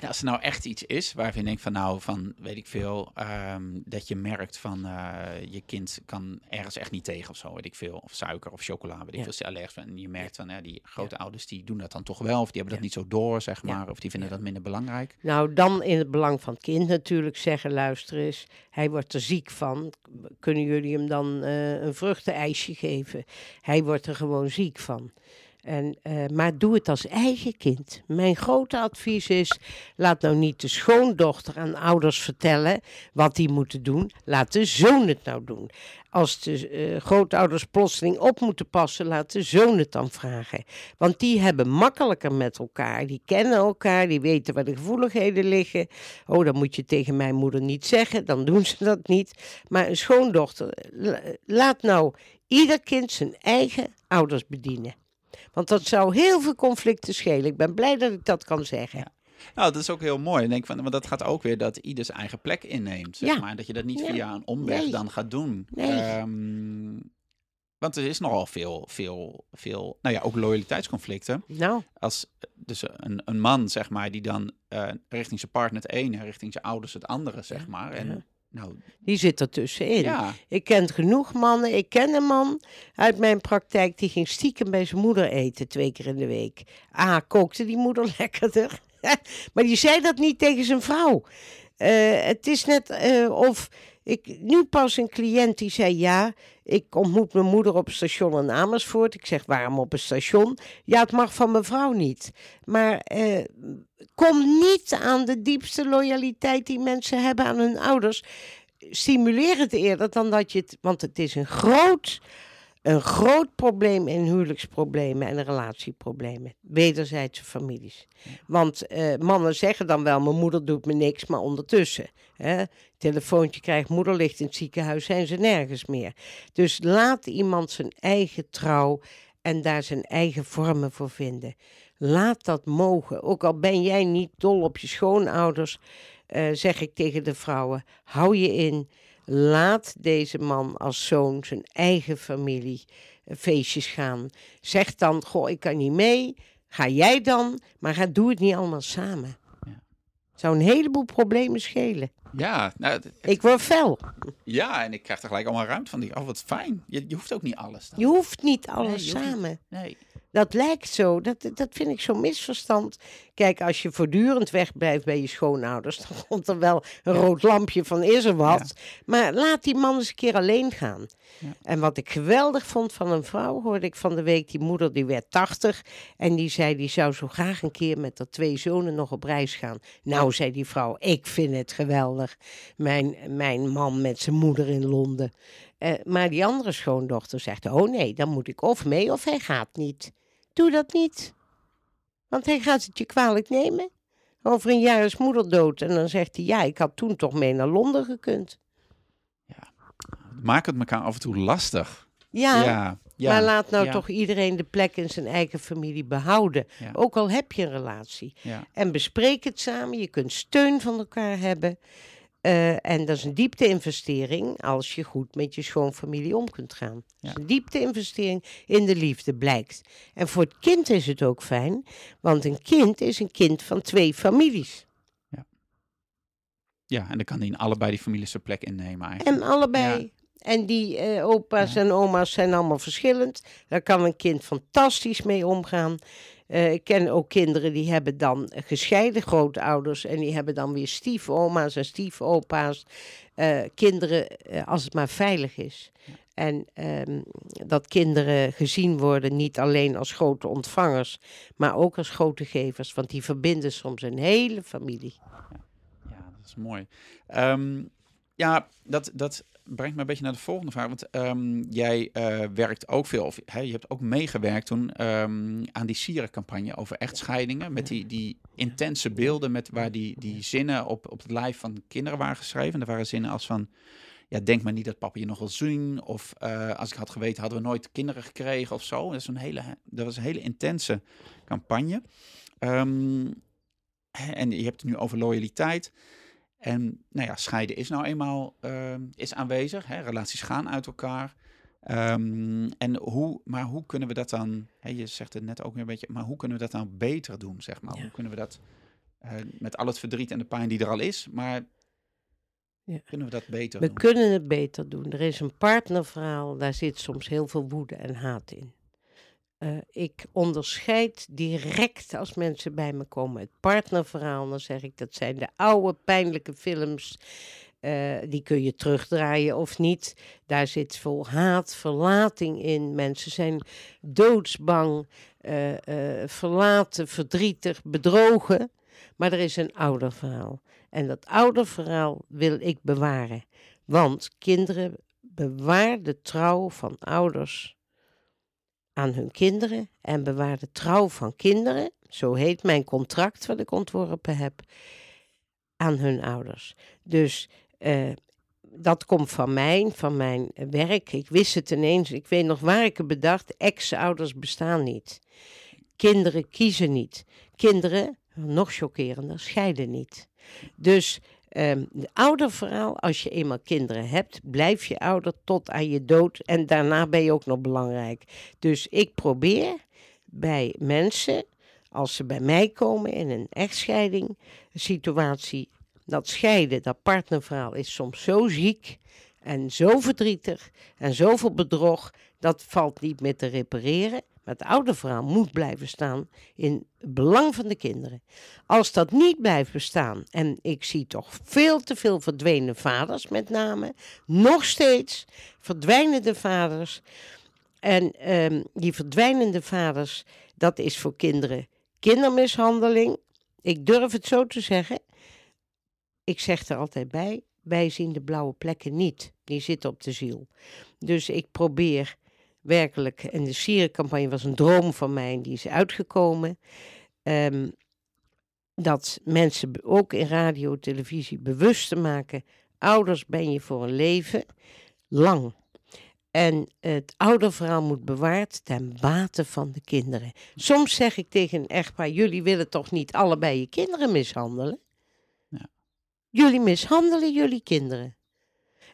En als er nou echt iets is waarvan je denkt van nou, van weet ik veel, ehm, dat je merkt van eh, je kind kan ergens echt niet tegen of zo, weet ik veel. Of suiker of chocola, weet ik Ja. veel, is allergisch. En je merkt van ja, die grote ouders die doen dat dan toch wel, of die hebben dat niet zo door, zeg maar. Of die vinden dat minder belangrijk. Nou, dan in het belang van het kind natuurlijk zeggen, luister eens, hij wordt er ziek van. Kunnen jullie hem dan eh, een vruchtenijsje geven? Hij wordt er gewoon ziek van. En, eh, maar doe het als eigen kind. Mijn grote advies is, laat nou niet de schoondochter aan ouders vertellen wat die moeten doen. Laat de zoon het nou doen. Als de eh, grootouders plotseling op moeten passen, laat de zoon het dan vragen. Want die hebben makkelijker met elkaar. Die kennen elkaar, die weten waar de gevoeligheden liggen. Oh, dat moet je tegen mijn moeder niet zeggen, dan doen ze dat niet. Maar een schoondochter, la- laat nou ieder kind zijn eigen ouders bedienen. Want dat zou heel veel conflicten schelen. Ik ben blij dat ik dat kan zeggen. Ja. Nou, dat is ook heel mooi. Ik denk van, want dat gaat ook weer dat ieder zijn eigen plek inneemt. Zeg Ja. maar. Dat je dat niet via een omweg Nee. dan gaat doen. Nee. Ehm, want er is nogal veel, veel, veel, nou ja, ook loyaliteitsconflicten. Nou, Als dus een, een man, zeg maar, die dan eh, richting zijn partner het ene, richting zijn ouders het andere, zeg maar. En ja. Nou, die zit er tussenin. ja, Ik ken genoeg mannen. Ik ken een man uit mijn praktijk die ging stiekem bij zijn moeder eten twee keer in de week. A, kookte die moeder [LAUGHS] lekkerder. maar die zei dat niet tegen zijn vrouw. Eh, het is net eh, of ik nu pas een cliënt die zei ja, ik ontmoet mijn moeder op station in Amersfoort. Ik zeg waarom op een station? Ja, het mag van mijn vrouw niet. Maar eh, kom niet aan de diepste loyaliteit die mensen hebben aan hun ouders stimuleer het eerder dan dat je het. Want het is een groot, een groot probleem in huwelijksproblemen en relatieproblemen. Wederzijdse families. Want eh, mannen zeggen dan wel: mijn moeder doet me niks, maar ondertussen. Hè, telefoontje krijgt, moeder ligt in het ziekenhuis, zijn ze nergens meer. Dus laat iemand zijn eigen trouw en daar zijn eigen vormen voor vinden. Laat dat mogen. Ook al ben jij niet dol op je schoonouders, eh, zeg ik tegen de vrouwen: hou je in. Laat deze man als zoon zijn eigen familie eh, feestjes gaan. Zeg dan: Goh, ik kan niet mee. Ga jij dan, maar ga, doe het niet allemaal samen. Ja. Zou een heleboel problemen schelen. ja, nou, het- Ik word fel. ja, en ik krijg er gelijk allemaal ruimte van. Die, oh, wat fijn. Je, je hoeft ook niet alles. Dan. Je hoeft niet alles je hoeft niet. samen. Nee. Dat lijkt zo. Dat, dat vind ik zo'n misverstand. Kijk, als je voortdurend wegblijft bij je schoonouders, [LAUGHS] dan komt er wel een rood lampje van is er wat. Maar laat die man eens een keer alleen gaan. En wat ik geweldig vond van een vrouw, hoorde ik van de week, die moeder die werd 80. En die zei, die zou zo graag een keer met haar twee zonen nog op reis gaan. Nou, zei die vrouw, ik vind het geweldig. Mijn, mijn man met zijn moeder in Londen. Eh, maar die andere schoondochter zegt, oh nee, dan moet ik of mee of hij gaat niet. Doe dat niet. Want hij gaat het je kwalijk nemen. Over een jaar is moeder dood. En dan zegt hij, ja, ik had toen toch mee naar Londen gekund. Maak het elkaar af en toe lastig. Ja, ja. ja. maar laat nou ja, toch iedereen de plek in zijn eigen familie behouden. Ja. Ook al heb je een relatie. Ja. En bespreek het samen. Je kunt steun van elkaar hebben. Eh, en dat is een diepte-investering als je goed met je schoonfamilie om kunt gaan. Ja. een diepte-investering in de liefde, blijkt. En voor het kind is het ook fijn, want een kind is een kind van twee families. Ja, en dan kan hij in allebei die families zijn plek innemen eigenlijk. En allebei. En die eh, opa's en oma's zijn allemaal verschillend. Daar kan een kind fantastisch mee omgaan. Eh, ik ken ook kinderen die hebben dan gescheiden grootouders. En die hebben dan weer stiefoma's en stiefopa's. Eh, kinderen, als het maar veilig is. En ehm, dat kinderen gezien worden niet alleen als grote ontvangers, maar ook als grote gevers. Want die verbinden soms een hele familie. Ja, is mooi. Ehm, ja, dat, dat brengt me een beetje naar de volgende vraag. Want ehm, jij eh, werkt ook veel, of hè, je hebt ook meegewerkt toen ehm, aan die sierencampagne over echtscheidingen. Met die, die intense beelden met waar die, die zinnen op, op het lijf van kinderen waren geschreven. Er waren zinnen als van, ja, denk maar niet dat papa je nog wil zien. Of eh, als ik had geweten, hadden we nooit kinderen gekregen of zo. Dat, is een hele, dat was een hele intense campagne. En je hebt het nu over loyaliteit. En nou ja, scheiden is nou eenmaal ehm, is aanwezig. Hè? Relaties gaan uit elkaar. Ehm, en hoe, maar hoe kunnen we dat dan, hè, je zegt het net ook weer een beetje, maar hoe kunnen we dat dan beter doen, zeg maar? Ja. Hoe kunnen we dat, eh, met al het verdriet en de pijn die er al is, maar Ja. kunnen we dat beter We doen? kunnen het beter doen. Er is een partnerverhaal, daar zit soms heel veel woede en haat in. Eh, ik onderscheid direct als mensen bij me komen het partnerverhaal. Dan zeg ik dat zijn de oude pijnlijke films. eh, die kun je terugdraaien of niet. Daar zit vol haat, verlating in. Mensen zijn doodsbang, eh, verlaten, verdrietig, bedrogen. Maar er is een ouder verhaal. En dat oude verhaal wil ik bewaren. Want kinderen bewaar de trouw van ouders aan hun kinderen en bewaar de trouw van kinderen, zo heet mijn contract wat ik ontworpen heb, aan hun ouders. Dus eh, dat komt van mij, van mijn werk. Ik wist het ineens, ik weet nog waar ik het bedacht, ex-ouders bestaan niet. Kinderen kiezen niet. Kinderen, nog chockerender, scheiden niet. Dus Ehm de ouderverhaal, als je eenmaal kinderen hebt, blijf je ouder tot aan je dood. En daarna ben je ook nog belangrijk. Dus ik probeer bij mensen, als ze bij mij komen in een echtscheiding situatie, dat scheiden, dat partnerverhaal is soms zo ziek en zo verdrietig en zoveel bedrog, dat valt niet meer te repareren. Het oude verhaal moet blijven staan in het belang van de kinderen. Als dat niet blijft bestaan, en ik zie toch veel te veel verdwenen vaders met name, nog steeds verdwijnende vaders. En ehm, die verdwijnende vaders, dat is voor kinderen kindermishandeling. Ik durf het zo te zeggen. Ik zeg er altijd bij, wij zien de blauwe plekken niet. Die zitten op de ziel. Dus ik probeer werkelijk, en de Sierencampagne was een droom van mij en die is uitgekomen. ehm, dat mensen ook in radio, televisie bewust te maken. Ouders ben je voor een leven lang. En het ouderverhaal moet bewaard ten bate van de kinderen. Soms zeg ik tegen een echtpaar: jullie willen toch niet allebei je kinderen mishandelen? Ja. Jullie mishandelen jullie kinderen.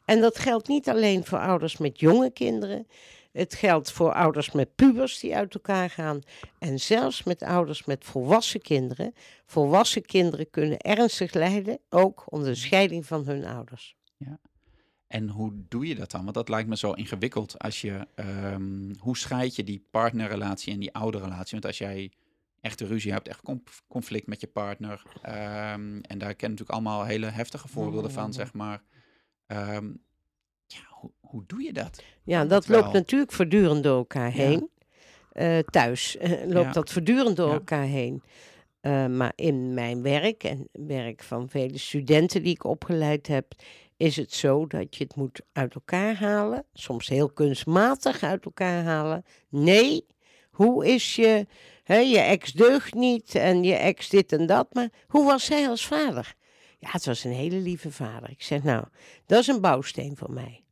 En dat geldt niet alleen voor ouders met jonge kinderen. Het geldt voor ouders met pubers die uit elkaar gaan. En zelfs met ouders met volwassen kinderen. Volwassen kinderen kunnen ernstig lijden, ook onder de scheiding van hun ouders. En hoe doe je dat dan? Want dat lijkt me zo ingewikkeld als je, ehm, hoe scheid je die partnerrelatie en die oude relatie? Want als jij echt een ruzie hebt, echt conf- conflict met je partner, ehm, en daar ken natuurlijk allemaal hele heftige voorbeelden van, zeg maar. Ja, hoe, doe je dat? Ja, dat loopt natuurlijk voortdurend door elkaar Ja. heen. Eh, thuis eh, loopt dat voortdurend door elkaar heen. Eh, maar in mijn werk en werk van vele studenten die ik opgeleid heb, is het zo dat je het moet uit elkaar halen. Soms heel kunstmatig uit elkaar halen. Nee, hoe is je, hè, je ex deugt niet en je ex dit en dat, maar hoe was zij als vader? Ja, het was een hele lieve vader. Ik zeg, nou, dat is een bouwsteen voor mij.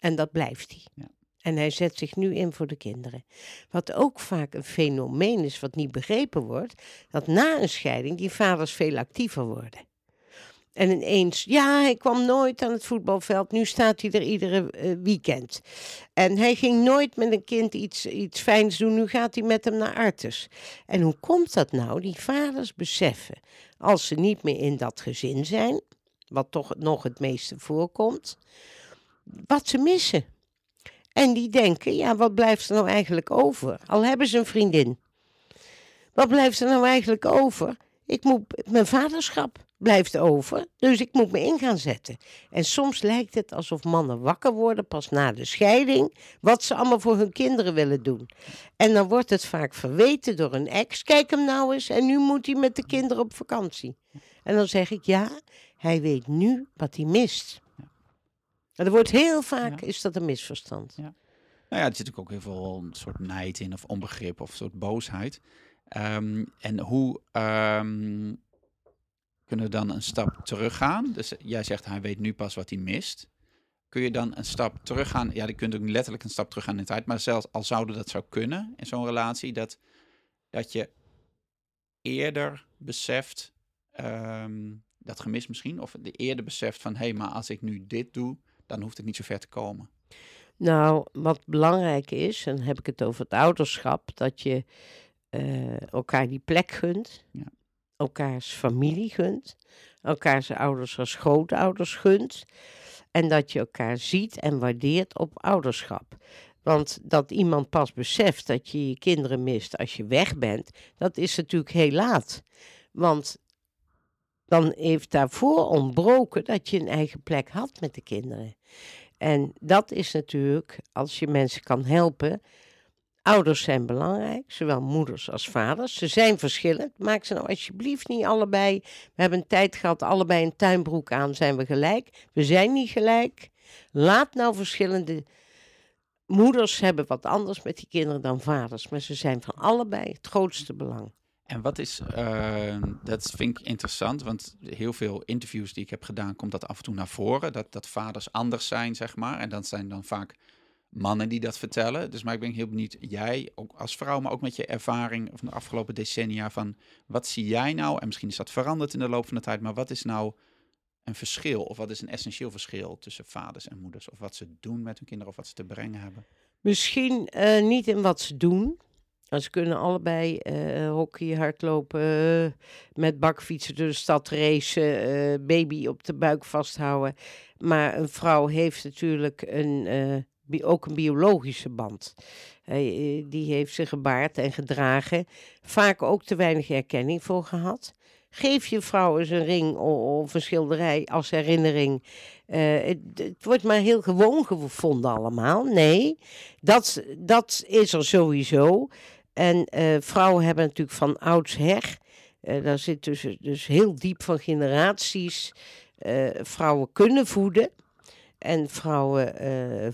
En dat blijft hij. Ja. En hij zet zich nu in voor de kinderen. Wat ook vaak een fenomeen is wat niet begrepen wordt, dat na een scheiding die vaders veel actiever worden. En ineens, ja, hij kwam nooit aan het voetbalveld, nu staat hij er iedere eh, weekend. En hij ging nooit met een kind iets, iets fijns doen, nu gaat hij met hem naar Artes. En hoe komt dat nou? Die vaders beseffen, als ze niet meer in dat gezin zijn, wat toch nog het meeste voorkomt, wat ze missen. En die denken, ja, wat blijft er nou eigenlijk over? Al hebben ze een vriendin. Wat blijft er nou eigenlijk over? Ik moet, mijn vaderschap blijft over, dus ik moet me in gaan zetten. En soms lijkt het alsof mannen wakker worden pas na de scheiding, wat ze allemaal voor hun kinderen willen doen. En dan wordt het vaak verweten door een ex, kijk hem nou eens, en nu moet hij met de kinderen op vakantie. En dan zeg ik, ja, hij weet nu wat hij mist. En er wordt heel vaak, Ja. is dat een misverstand. Nou ja, er zit ook heel veel een soort nijd in, of onbegrip, of een soort boosheid. Ehm, en hoe ehm, kunnen we dan een stap teruggaan? Dus jij zegt, hij weet nu pas wat hij mist. Kun je dan een stap teruggaan? Ja, je kunt ook letterlijk een stap teruggaan in de tijd. Maar zelfs al zouden dat zou kunnen in zo'n relatie, dat, dat je eerder beseft, ehm, dat gemis misschien, of de eerder beseft van hé, hey, maar als ik nu dit doe, dan hoeft het niet zo ver te komen. Nou, wat belangrijk is, en dan heb ik het over het ouderschap, dat je eh, elkaar die plek gunt, Ja. elkaars familie gunt, elkaars ouders als grootouders gunt, en dat je elkaar ziet en waardeert op ouderschap. Want dat iemand pas beseft dat je je kinderen mist als je weg bent, dat is natuurlijk heel laat. Want dan heeft daarvoor ontbroken dat je een eigen plek had met de kinderen. En dat is natuurlijk, als je mensen kan helpen. Ouders zijn belangrijk, zowel moeders als vaders. Ze zijn verschillend. Maak ze nou alsjeblieft niet allebei. We hebben een tijd gehad, allebei een tuinbroek aan, zijn we gelijk. We zijn niet gelijk. Laat nou verschillende moeders hebben wat anders met die kinderen dan vaders. Maar ze zijn van allebei het grootste belang. En wat is, uh, dat vind ik interessant, want heel veel interviews die ik heb gedaan, komt dat af en toe naar voren. Dat, dat vaders anders zijn, zeg maar. En dat zijn dan vaak mannen die dat vertellen. Dus maar ik ben heel benieuwd, jij ook als vrouw, maar ook met je ervaring van de afgelopen decennia, van wat zie jij nou? En misschien is dat veranderd in de loop van de tijd, maar wat is nou een verschil? Of wat is een essentieel verschil tussen vaders en moeders? Of wat ze doen met hun kinderen of wat ze te brengen hebben? Misschien uh, niet in wat ze doen. Ze kunnen allebei uh, hockey, hardlopen, uh, met bakfietsen door de stad racen, uh, baby op de buik vasthouden. Maar een vrouw heeft natuurlijk een, ook een biologische band. die heeft ze gebaard en gedragen. Vaak ook te weinig erkenning voor gehad. Geef je vrouw eens een ring of een schilderij als herinnering. Het, het, wordt maar heel gewoon gevonden allemaal. Nee, dat, dat is er sowieso. En uh, vrouwen hebben natuurlijk van oudsher, uh, daar zit dus, dus heel diep van generaties, uh, vrouwen kunnen voeden. En vrouwen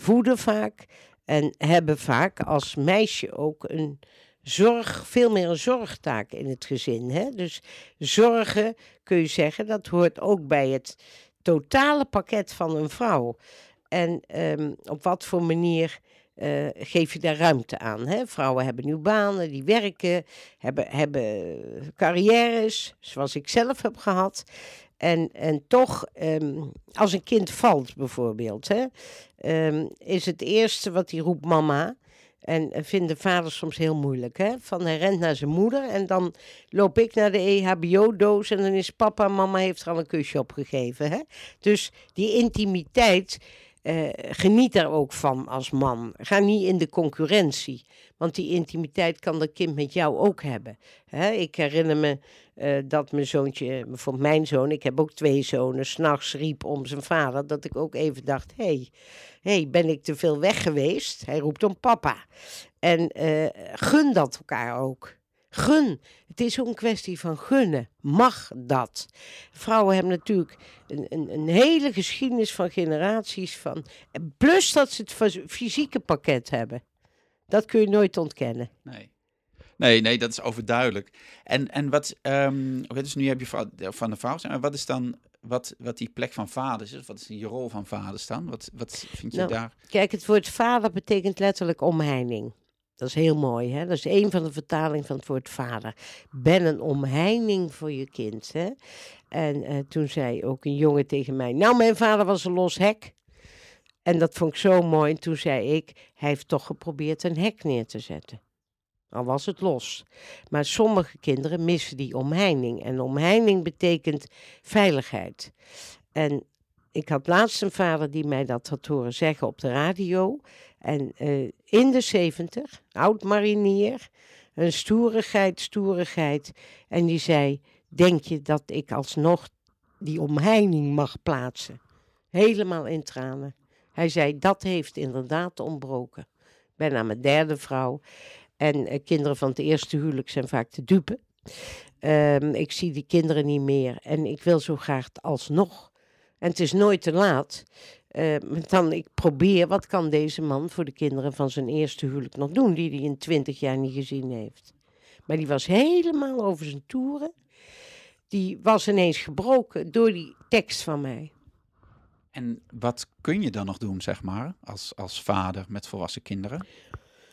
voeden vaak en hebben vaak als meisje ook een zorg, veel meer een zorgtaak in het gezin. Hè? Dus zorgen, kun je zeggen, dat hoort ook bij het totale pakket van een vrouw. En um, op wat voor manier uh, geef je daar ruimte aan. Hè? Vrouwen hebben nu banen, die werken, hebben, hebben carrières, zoals ik zelf heb gehad. En, en toch, um, als een kind valt bijvoorbeeld, hè, um, is het eerste wat hij roept mama. En vinden vaders soms heel moeilijk. Hè? Van hij rent naar zijn moeder en dan loop ik naar de EHBO-doos en dan is papa mama heeft er al een kusje op gegeven. Hè? Dus die intimiteit, uh, geniet daar ook van als man. Ga niet in de concurrentie. Want die intimiteit kan dat kind met jou ook hebben. Hè? Ik herinner me uh, dat mijn zoontje, bijvoorbeeld mijn zoon, ik heb ook twee zonen, s'nachts riep om zijn vader. Dat ik ook even dacht: hey, hey, ben ik te veel weg geweest? Hij roept om papa. En uh, gun dat elkaar ook. Gun. Het is ook een kwestie van gunnen. Mag dat? Vrouwen hebben natuurlijk een, een, een, hele geschiedenis van generaties van. Plus dat ze het fysieke pakket hebben. Dat kun je nooit ontkennen. Nee. Nee, nee, dat is overduidelijk. En, en wat, um, dus nu heb je van de vrouw, maar wat is dan wat, wat die plek van vaders is? Wat is die rol van vaders dan? Wat, wat vind je nou, daar? Kijk, het woord vader betekent letterlijk omheining. Dat is heel mooi, hè? Dat is een van de vertalingen van het woord vader. Ben een omheining voor je kind, hè? En uh, toen zei ook een jongen tegen mij... Nou, mijn vader was een los hek. En dat vond ik zo mooi. En toen zei ik... Hij heeft toch geprobeerd een hek neer te zetten. Al was het los. Maar sommige kinderen missen die omheining. En omheining betekent veiligheid. En ik had laatst een vader die mij dat had horen zeggen op de radio. En uh, in de zeventig, oud marinier, een stoerigheid, stoerigheid. En die zei, denk je dat ik alsnog die omheining mag plaatsen? Helemaal in tranen. Hij zei, dat heeft inderdaad ontbroken. Ik ben aan mijn derde vrouw. En uh, kinderen van het eerste huwelijk zijn vaak te dupe. Um, ik zie die kinderen niet meer. En ik wil zo graag alsnog. En het is nooit te laat. Uh, dan ik probeer, wat kan deze man voor de kinderen van zijn eerste huwelijk nog doen, die hij in twintig jaar niet gezien heeft. Maar die was helemaal over zijn toeren. Die was ineens gebroken door die tekst van mij. En wat kun je dan nog doen, zeg maar, als, als vader met volwassen kinderen?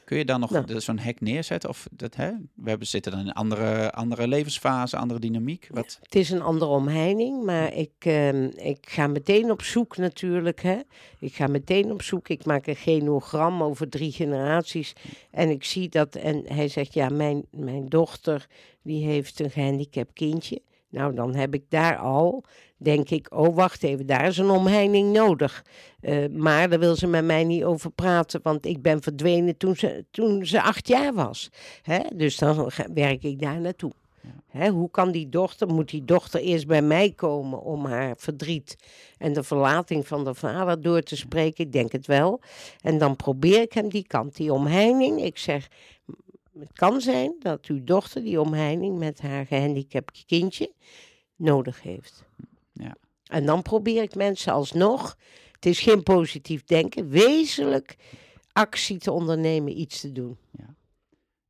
Kun je dan nog Nou. zo'n hek neerzetten? Of dat, hè? We hebben, zitten dan in een andere, andere levensfase, andere dynamiek. Wat, Het is een andere omheining, maar ik, ehm, ik ga meteen op zoek natuurlijk. Hè. Ik ga meteen op zoek. Ik maak een genogram over drie generaties. En ik zie dat, en hij zegt, ja, mijn, mijn dochter die heeft een gehandicapt kindje. Nou, dan heb ik daar al, denk ik, oh wacht even, daar is een omheining nodig. Eh, maar daar wil ze met mij niet over praten, want ik ben verdwenen toen ze, toen ze acht jaar was. Hè? Dus dan werk ik daar naartoe. Hè, hoe kan die dochter, moet die dochter eerst bij mij komen om haar verdriet en de verlating van de vader door te spreken? Ik denk het wel. En dan probeer ik hem die kant, die omheining. Ik zeg, het kan zijn dat uw dochter die omheining met haar gehandicapt kindje nodig heeft. Ja. En dan probeer ik mensen alsnog, het is geen positief denken, wezenlijk actie te ondernemen, iets te doen.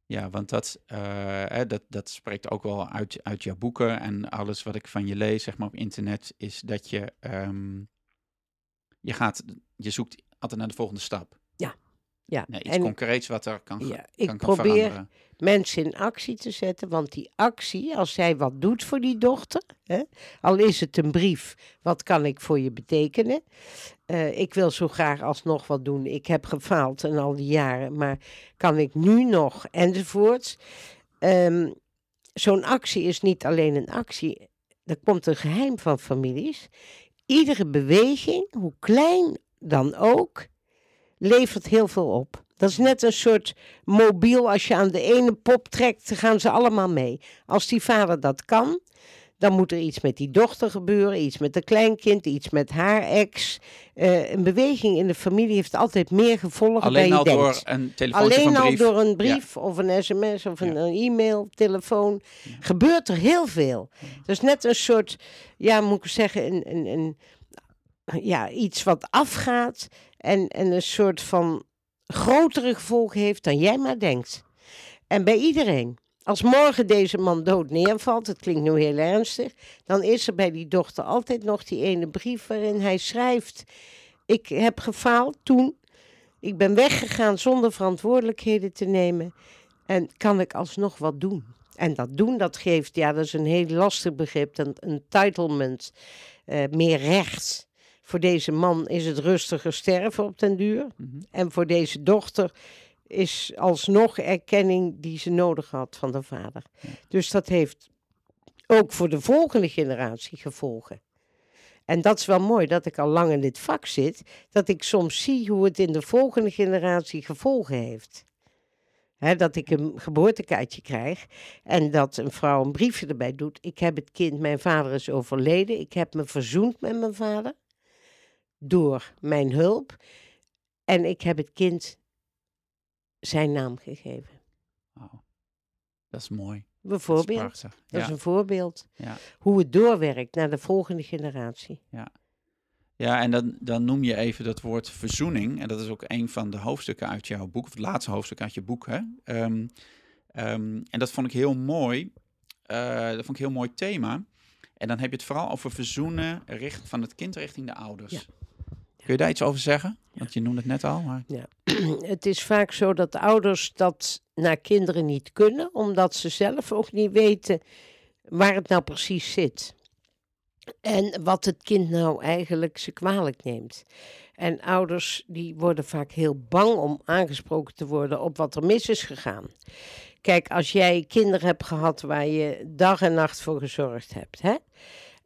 ja, want dat, eh, hè, dat, dat spreekt ook wel uit, uit jouw boeken en alles wat ik van je lees, zeg maar op internet, is dat je, ehm, je gaat, je zoekt altijd naar de volgende stap. Ja, Nee, iets en concreets wat er kan, Ja, kan, ik kan probeer- veranderen. mensen in actie te zetten. Want die actie, als zij wat doet voor die dochter, hè, al is het een brief, wat kan ik voor je betekenen? Eh, ik wil zo graag alsnog wat doen. Ik heb gefaald in al die jaren, maar kan ik nu nog enzovoorts. Ehm, Zo'n actie is niet alleen een actie. Er komt een geheim van families. Iedere beweging, hoe klein dan ook, levert heel veel op. Dat is net een soort mobiel. Als je aan de ene pop trekt, dan gaan ze allemaal mee. Als die vader dat kan, dan moet er iets met die dochter gebeuren, iets met de kleinkind, iets met haar ex. Eh, een beweging in de familie heeft altijd meer gevolgen Alleen dan al door een telefoontje Alleen al brief. door een brief of een sms of een, Ja. een e-mail, telefoon, gebeurt er heel veel. Dat is net een soort, ja, moet ik zeggen, een, een, een, ja, iets wat afgaat en, en een soort van grotere gevolgen heeft dan jij maar denkt. En bij iedereen. Als morgen deze man dood neervalt, het klinkt nu heel ernstig, dan is er bij die dochter altijd nog die ene brief waarin hij schrijft: Ik heb gefaald toen. Ik ben weggegaan zonder verantwoordelijkheden te nemen. En kan ik alsnog wat doen? En dat doen, dat geeft, ja, dat is een heel lastig begrip, een entitlement, eh, meer recht. Voor deze man is het rustiger sterven op den duur. Mhm. En voor deze dochter is alsnog erkenning die ze nodig had van de vader. Dus dat heeft ook voor de volgende generatie gevolgen. En dat is wel mooi dat ik al lang in dit vak zit, dat ik soms zie hoe het in de volgende generatie gevolgen heeft. Dat ik een geboortekaartje krijg en dat een vrouw een briefje erbij doet. Ik heb het kind, mijn vader is overleden. Ik heb me verzoend met mijn vader door mijn hulp. En ik heb het kind zijn naam gegeven. Wauw. Dat is mooi. Dat is Bijvoorbeeld. prachtig. Dat Ja. is een voorbeeld. Ja. Hoe het doorwerkt naar de volgende generatie. Ja, en dan, dan noem je even dat woord verzoening. En dat is ook een van de hoofdstukken uit jouw boek, of het laatste hoofdstuk uit je boek. Hè? Ehm, ehm, en dat vond ik heel mooi. Eh, dat vond ik een heel mooi thema. En dan heb je het vooral over verzoenen richt, van het kind richting de ouders. Ja. Kun je daar iets over zeggen? Want je noemde het net al. Maar... [CLEARS THROAT] Het is vaak zo dat ouders dat naar kinderen niet kunnen, omdat ze zelf ook niet weten waar het nou precies zit. En wat het kind nou eigenlijk ze kwalijk neemt. En ouders die worden vaak heel bang om aangesproken te worden op wat er mis is gegaan. Kijk, als jij kinderen hebt gehad waar je dag en nacht voor gezorgd hebt, hè?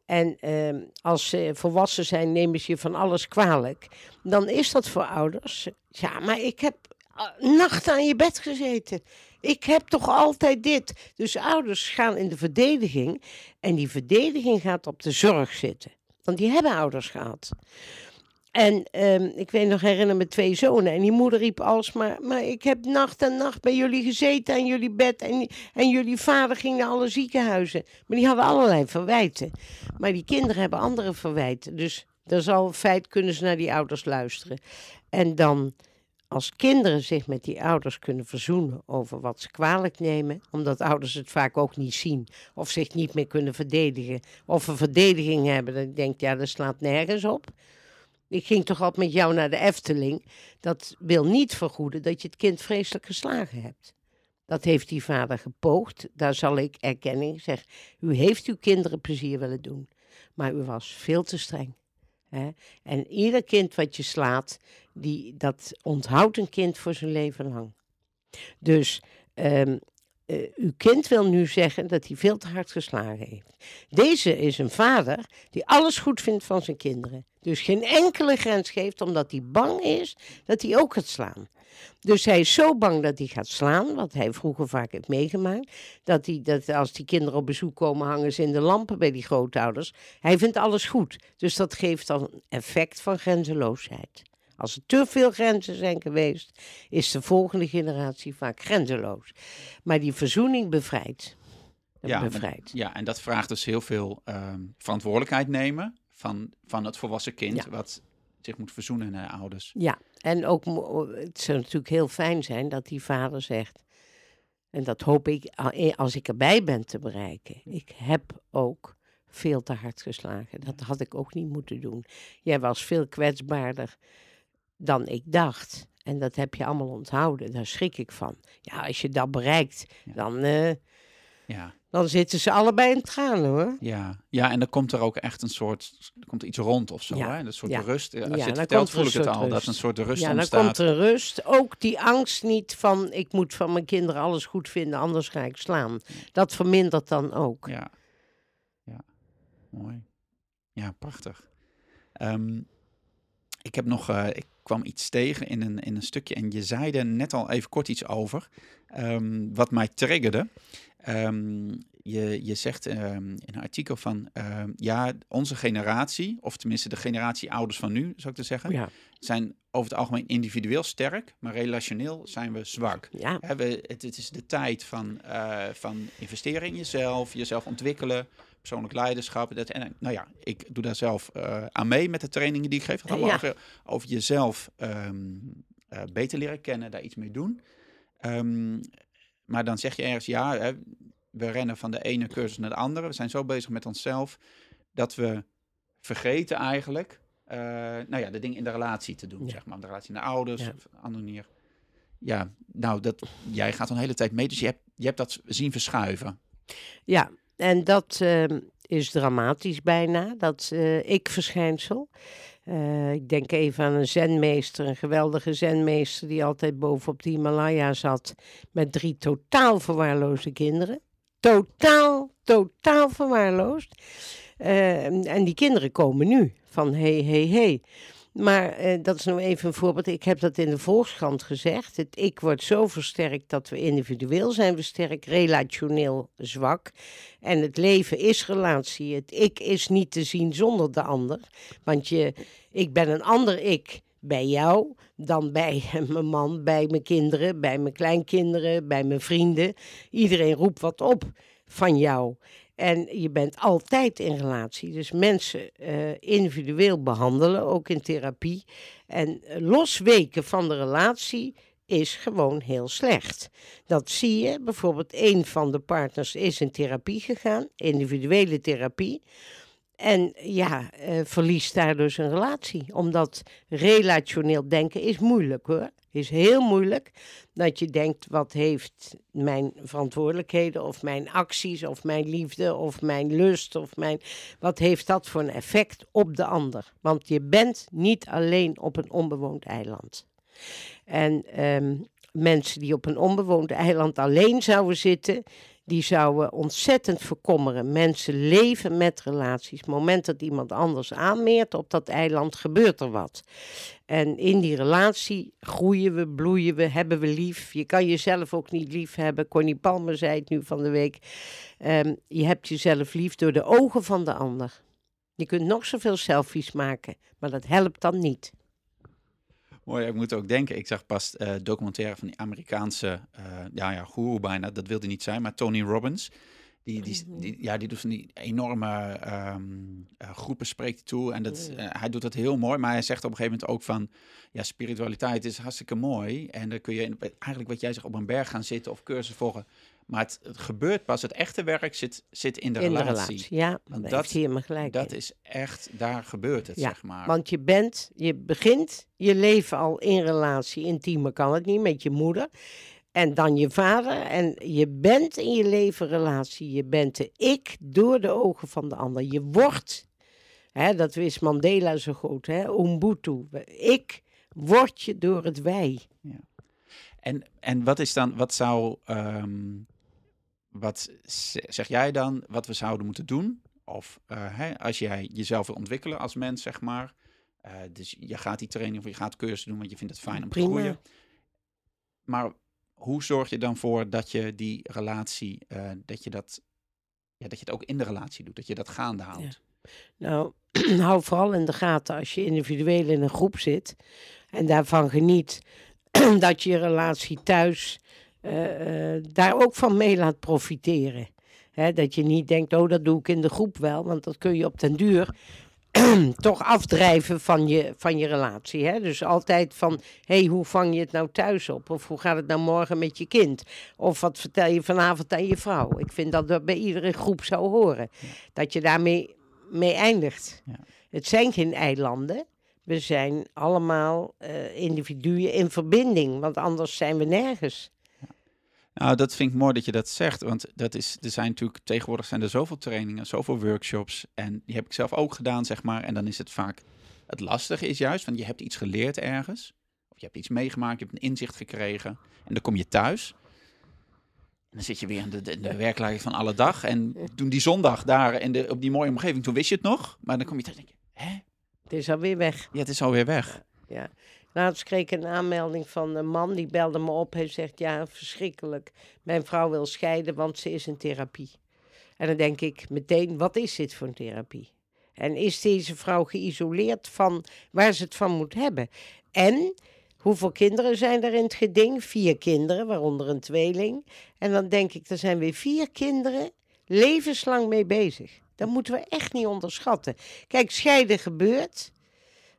En ehm, als ze volwassen zijn, nemen ze je van alles kwalijk. Dan is dat voor ouders. Ja, maar ik heb uh, nachten aan je bed gezeten. Ik heb toch altijd dit. Dus ouders gaan in de verdediging. En die verdediging gaat op de zorg zitten. Want die hebben ouders gehad. En ehm, ik weet nog, herinner me twee zonen. En die moeder riep alsmaar, maar ik heb nacht en nacht bij jullie gezeten aan jullie bed. En, en jullie vader ging naar alle ziekenhuizen. Maar die hadden allerlei verwijten. Maar die kinderen hebben andere verwijten. Dus dat is al een feit, kunnen ze naar die ouders luisteren. En dan, als kinderen zich met die ouders kunnen verzoenen over wat ze kwalijk nemen, omdat ouders het vaak ook niet zien, of zich niet meer kunnen verdedigen, of een verdediging hebben, dan denk ja, dat slaat nergens op. Ik ging toch altijd met jou naar de Efteling. Dat wil niet vergoeden dat je het kind vreselijk geslagen hebt. Dat heeft die vader gepoogd. Daar zal ik erkenning zeggen. U heeft uw kinderen plezier willen doen. Maar u was veel te streng. Hè? En ieder kind wat je slaat, die, dat onthoudt een kind voor zijn leven lang. Dus ehm, eh, uw kind wil nu zeggen dat hij veel te hard geslagen heeft. Deze is een vader die alles goed vindt van zijn kinderen. Dus geen enkele grens geeft, omdat hij bang is dat hij ook gaat slaan. Dus hij is zo bang dat hij gaat slaan, wat hij vroeger vaak heeft meegemaakt. Dat, hij, dat als die kinderen op bezoek komen, hangen ze in de lampen bij die grootouders. Hij vindt alles goed. Dus dat geeft dan een effect van grenzeloosheid. Als er te veel grenzen zijn geweest, is de volgende generatie vaak grenzeloos. Maar die verzoening bevrijdt. Ja, bevrijdt. Ja, en dat vraagt dus heel veel ehm, verantwoordelijkheid nemen van, van het volwassen kind, Ja. wat zich moet verzoenen naar de ouders. Ja, en ook het zou natuurlijk heel fijn zijn dat die vader zegt. En dat hoop ik eh, als ik erbij ben te bereiken. Ik heb ook veel te hard geslagen. Dat had ik ook niet moeten doen. Jij was veel kwetsbaarder dan ik dacht. En dat heb je allemaal onthouden. Daar schrik ik van. Ja, als je dat bereikt, Ja. dan, eh, Ja, dan zitten ze allebei in tranen hoor. ja. ja, en dan komt er ook echt een soort, er komt iets rond of zo, Ja, hè? Een soort ja. rust. Als Ja, je het dan vertelt, er voel ik het al, dat rust. een soort rust Ja, dan ontstaat. komt er rust. Ook die angst niet van ik moet van mijn kinderen alles goed vinden, anders ga ik slaan. Dat vermindert dan ook. Ja. Ja. Mooi. Ja, prachtig. Ehm, ik heb nog, eh, ik kwam iets tegen in een, in een stukje en je zei er net al even kort iets over, ehm, wat mij triggerde. Ehm, je, je zegt ehm, in een artikel van, ehm, ja, onze generatie, of tenminste de generatie ouders van nu, zou ik te zeggen, Ja, zijn over het algemeen individueel sterk, maar relationeel zijn we zwak. ja, we, het, het is de tijd van, eh, van investeren in jezelf, jezelf ontwikkelen, persoonlijk leiderschap. Dat, en, nou ja, ik doe daar zelf eh, aan mee met de trainingen die ik geef. Het gaat allemaal Ja. over, over jezelf eh, beter leren kennen, daar iets mee doen. Ehm, maar dan zeg je ergens, ja, hè, we rennen van de ene cursus naar de andere. We zijn zo bezig met onszelf dat we vergeten eigenlijk, eh, nou ja, de dingen in de relatie te doen, Ja. zeg maar. De relatie naar ouders, Ja. of een andere manier. Ja, nou, dat, jij gaat dan de hele tijd mee, dus je hebt, je hebt dat zien verschuiven. ja. En dat ehm, is dramatisch bijna, dat eh, ik-verschijnsel. Eh, ik denk even aan een zenmeester, een geweldige zenmeester die altijd bovenop de Himalaya zat met drie totaal verwaarloosde kinderen. Totaal, totaal verwaarloosd. Eh, en die kinderen komen nu van hey, hey, hey. Maar eh, dat is nou even een voorbeeld. Ik heb dat in de Volkskrant gezegd. Het ik wordt zo versterkt dat we individueel zijn we sterk, relationeel zwak. En het leven is relatie. Het ik is niet te zien zonder de ander. Want je, ik ben een ander ik bij jou dan bij [LAUGHS] mijn man, bij mijn kinderen, bij mijn kleinkinderen, bij mijn vrienden. Iedereen roept wat op van jou. En je bent altijd in relatie. Dus mensen eh, individueel behandelen, ook in therapie. En eh, losweken van de relatie is gewoon heel slecht. Dat zie je. Bijvoorbeeld, een van de partners is in therapie gegaan, individuele therapie. En ja, eh, verliest daardoor zijn relatie. Omdat relationeel denken is moeilijk hoor. Is heel moeilijk. Dat je denkt, wat heeft mijn verantwoordelijkheden of mijn acties of mijn liefde of mijn lust of mijn... Wat heeft dat voor een effect op de ander? Want je bent niet alleen op een onbewoond eiland. En ehm, mensen die op een onbewoond eiland alleen zouden zitten, die zouden ontzettend verkommeren. Mensen leven met relaties. Het moment dat iemand anders aanmeert op dat eiland, gebeurt er wat. En in die relatie groeien we, bloeien we, hebben we lief. Je kan jezelf ook niet lief hebben. Connie Palmer zei het nu van de week. Ehm, je hebt jezelf lief door de ogen van de ander. Je kunt nog zoveel selfies maken, maar dat helpt dan niet. Mooi, ik moet ook denken. Ik zag pas eh documentaire van die Amerikaanse, eh, ja, ja, guru bijna. Dat wilde niet zijn, maar Tony Robbins. Die, die, die, ja, die doet van die enorme ehm, eh, groepen spreekt toe. En dat, eh, hij doet dat heel mooi. Maar hij zegt op een gegeven moment ook van... Ja, spiritualiteit is hartstikke mooi. En dan kun je eigenlijk wat jij zegt op een berg gaan zitten of cursus volgen. Maar het, het gebeurt pas, het echte werk zit, zit in de in relatie. de relatie. Ja, Want dat dat- hij helemaal gelijk Dat in. is echt, daar gebeurt het, Ja, zeg maar. Want je bent, je begint je leven al in relatie, intiemer kan het niet, met je moeder. En dan je vader. En je bent in je leven relatie. Je bent de ik door de ogen van de ander. Je wordt, hè, dat wist Mandela zo goed, hè, Ubuntu. Ik word je door het wij. En, en wat is dan, wat zou, ehm, wat zeg jij dan, wat we zouden moeten doen? Of eh, hè, als jij jezelf wil ontwikkelen als mens, zeg maar. eh, dus je gaat die training of je gaat cursus doen, want je vindt het fijn om Prima. te groeien. Maar hoe zorg je dan voor dat je die relatie, eh, dat je dat, ja, dat je het ook in de relatie doet, dat je dat gaande houdt? Nou, [CLEARS THROAT] hou vooral in de gaten als je individueel in een groep zit en daarvan geniet [CLEARS THROAT] dat je je relatie thuis eh, eh, daar ook van mee laat profiteren. Dat je niet denkt, oh dat doe ik in de groep wel, want dat kun je op den duur [CLEARS THROAT] toch afdrijven van je, van je relatie. Hè? Dus altijd van, hé, hey, hoe vang je het nou thuis op? Of hoe gaat het nou morgen met je kind? Of wat vertel je vanavond aan je vrouw? Ik vind dat dat bij iedere groep zou horen. Dat je daarmee mee eindigt. Ja. Het zijn geen eilanden. We zijn allemaal eh, individuen in verbinding, want anders zijn we nergens. Nou, dat vind ik mooi dat je dat zegt. Want dat is, er zijn natuurlijk tegenwoordig zijn er zoveel trainingen, zoveel workshops. En die heb ik zelf ook gedaan, zeg maar. En dan is het vaak. Het lastige is juist, want je hebt iets geleerd ergens. Of je hebt iets meegemaakt, je hebt een inzicht gekregen. En dan kom je thuis. En dan zit je weer in de, de, de werkelijkheid van alle dag. En toen die zondag daar in de, op die mooie omgeving, toen wist je het nog. Maar dan kom je thuis en denk je, hè? Het is alweer weg. Ja, het is alweer weg. Ja. Laatst kreeg ik een aanmelding van een man, die belde me op. Hij zegt, ja, verschrikkelijk. Mijn vrouw wil scheiden, want ze is in therapie. En dan denk ik meteen, wat is dit voor een therapie? En is deze vrouw geïsoleerd van waar ze het van moet hebben? En hoeveel kinderen zijn er in het geding? Vier kinderen, waaronder een tweeling. En dan denk ik, er zijn weer vier kinderen levenslang mee bezig. Dat moeten we echt niet onderschatten. Kijk, scheiden gebeurt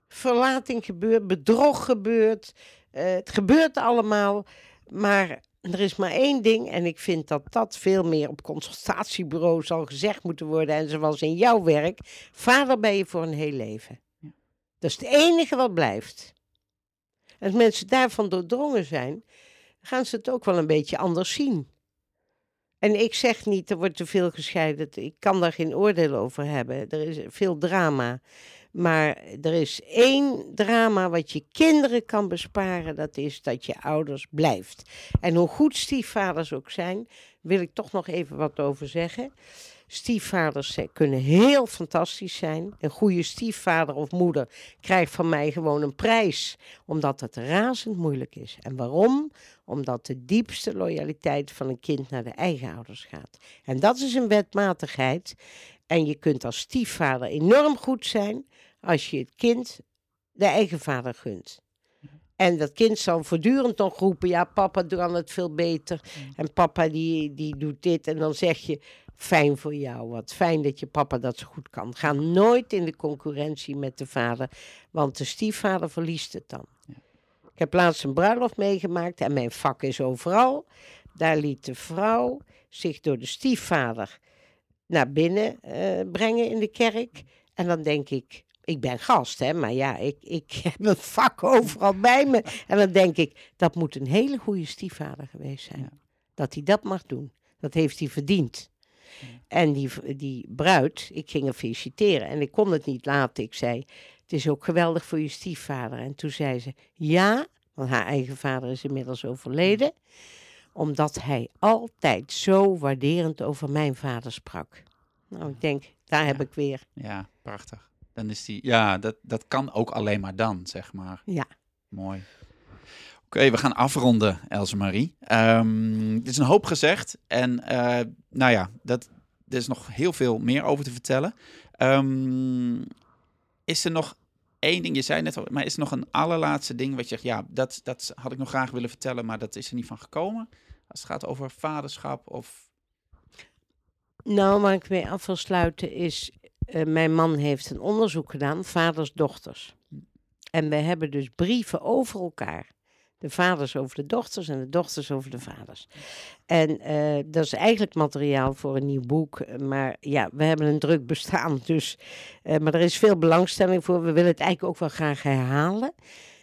verlating gebeurt, bedrog gebeurt. eh, het gebeurt allemaal. Maar er is maar één ding. En ik vind dat dat veel meer op consultatiebureaus zal gezegd moeten worden. En zoals in jouw werk. Vader ben je voor een heel leven. Ja. Dat is het enige wat blijft. En als mensen daarvan doordrongen zijn, gaan ze het ook wel een beetje anders zien. En ik zeg niet, er wordt te veel gescheiden. Ik kan daar geen oordeel over hebben. Er is veel drama. Maar er is één drama wat je kinderen kan besparen. Dat is dat je ouders blijft. En hoe goed stiefvaders ook zijn, wil ik toch nog even wat over zeggen. Stiefvaders zijn- kunnen heel fantastisch zijn. Een goede stiefvader of moeder krijgt van mij gewoon een prijs. Omdat het razend moeilijk is. En waarom? Omdat de diepste loyaliteit van een kind naar de eigen ouders gaat. En dat is een wetmatigheid. En je kunt als stiefvader enorm goed zijn als je het kind de eigen vader gunt. En dat kind zal voortdurend nog roepen, ja, papa doet het veel beter. En papa die, die doet dit. En dan zeg je, fijn voor jou, wat fijn dat je papa dat zo goed kan. Ga nooit in de concurrentie met de vader, want de stiefvader verliest het dan. Ik heb laatst een bruiloft meegemaakt en mijn vak is overal. Daar liet de vrouw zich door de stiefvader naar binnen eh, brengen in de kerk. En dan denk ik, ik ben gast, hè, maar ja, ik, ik [LAUGHS] heb een vak overal bij me. En dan denk ik, dat moet een hele goede stiefvader geweest zijn. Ja. Dat hij dat mag doen. Dat heeft hij verdiend. En die, die bruid, ik ging haar feliciteren en ik kon het niet laten. Ik zei, het is ook geweldig voor je stiefvader. En toen zei ze, ja, want haar eigen vader is inmiddels overleden. Omdat hij altijd zo waarderend over mijn vader sprak. Nou, ik denk, daar heb ik weer. Ja, prachtig. Dan is die, ja, dat, dat kan ook alleen maar dan, zeg maar. Ja. Mooi. Oké, we gaan afronden, Else Marie. Ehm er is een hoop gezegd. En eh, nou ja, dat, er is nog heel veel meer over te vertellen. Ehm, is er nog één ding, je zei net al, maar is er nog een allerlaatste ding wat je zegt, ja, dat, dat had ik nog graag willen vertellen, maar dat is er niet van gekomen? Als het gaat over vaderschap of... Nou, waar ik mee af wil sluiten is, eh, mijn man heeft een onderzoek gedaan, vaders, dochters. En we hebben dus brieven over elkaar. De vaders over de dochters en de dochters over de vaders. En eh, dat is eigenlijk materiaal voor een nieuw boek. Maar ja, we hebben een druk bestaan. [LAUGHS] Dus, eh, maar er is veel belangstelling voor. We willen het eigenlijk ook wel graag herhalen.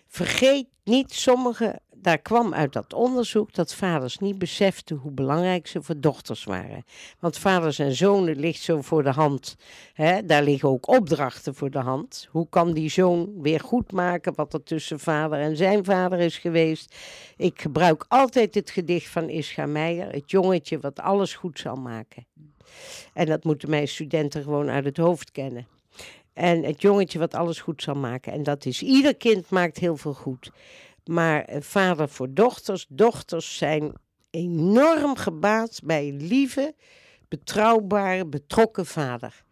Vergeet niet, sommige daar kwam uit dat onderzoek dat vaders niet beseften hoe belangrijk ze voor dochters waren. Want vaders en zonen ligt zo voor de hand. Hè? Daar liggen ook opdrachten voor de hand. Hoe kan die zoon weer goed maken wat er tussen vader en zijn vader is geweest? Ik gebruik altijd het gedicht van Ischa Meijer, het jongetje wat alles goed zal maken. En dat moeten mijn studenten gewoon uit het hoofd kennen. En het jongetje wat alles goed zal maken. En dat is ieder kind maakt heel veel goed. Maar eh, vader voor dochters, dochters zijn enorm gebaat bij een lieve, betrouwbare, betrokken vader.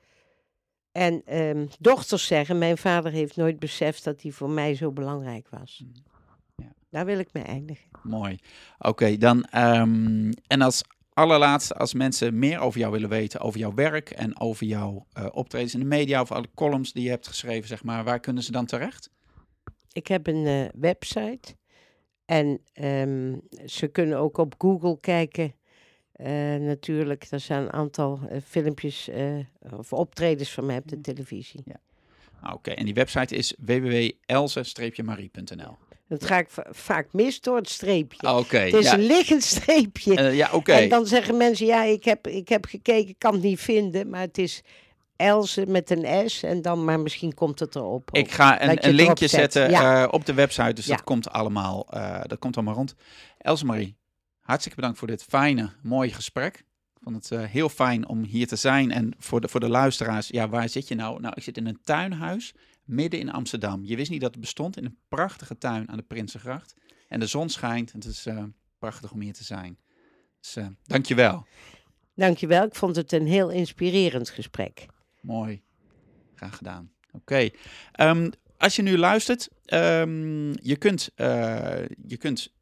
En ehm, dochters zeggen, mijn vader heeft nooit beseft dat hij voor mij zo belangrijk was. Mm. Ja. Daar wil ik mee eindigen. Mooi. Oké, dan ehm, en als allerlaatste, als mensen meer over jou willen weten, over jouw werk en over jouw uh, optredens in de media of alle columns die je hebt geschreven, zeg maar, waar kunnen ze dan terecht? Ik heb een uh, website en um, ze kunnen ook op Google kijken. Uh, natuurlijk, er zijn een aantal uh, filmpjes of optredens van mij op de televisie. Ja. Ah, oké, okay. en die website is www.else-marie.nl. Dat ga ik vaak mis door het streepje. Ah, het is ja. een liggend streepje. ja, oké. Okay. En dan zeggen mensen, ja, ik heb, ik heb gekeken, kan het niet vinden. Maar het is Else met een S en dan, maar misschien komt het erop. Ik ga een, een linkje zetten ja. uh, op de website, dus Ja. dat komt allemaal, uh, dat komt allemaal rond. Else Marie, hartstikke bedankt voor dit fijne, mooie gesprek. Ik vond het uh, heel fijn om hier te zijn. En voor de, voor de luisteraars, ja, waar zit je nou? Nou, ik zit in een tuinhuis midden in Amsterdam. Je wist niet dat het bestond in een prachtige tuin aan de Prinsengracht. En de zon schijnt. Het is prachtig om hier te zijn. Dus uh, dankjewel. Dankjewel. Ik vond het een heel inspirerend gesprek. Mooi. Graag gedaan. Oké. Um, als je nu luistert, um, je kunt, uh, je kunt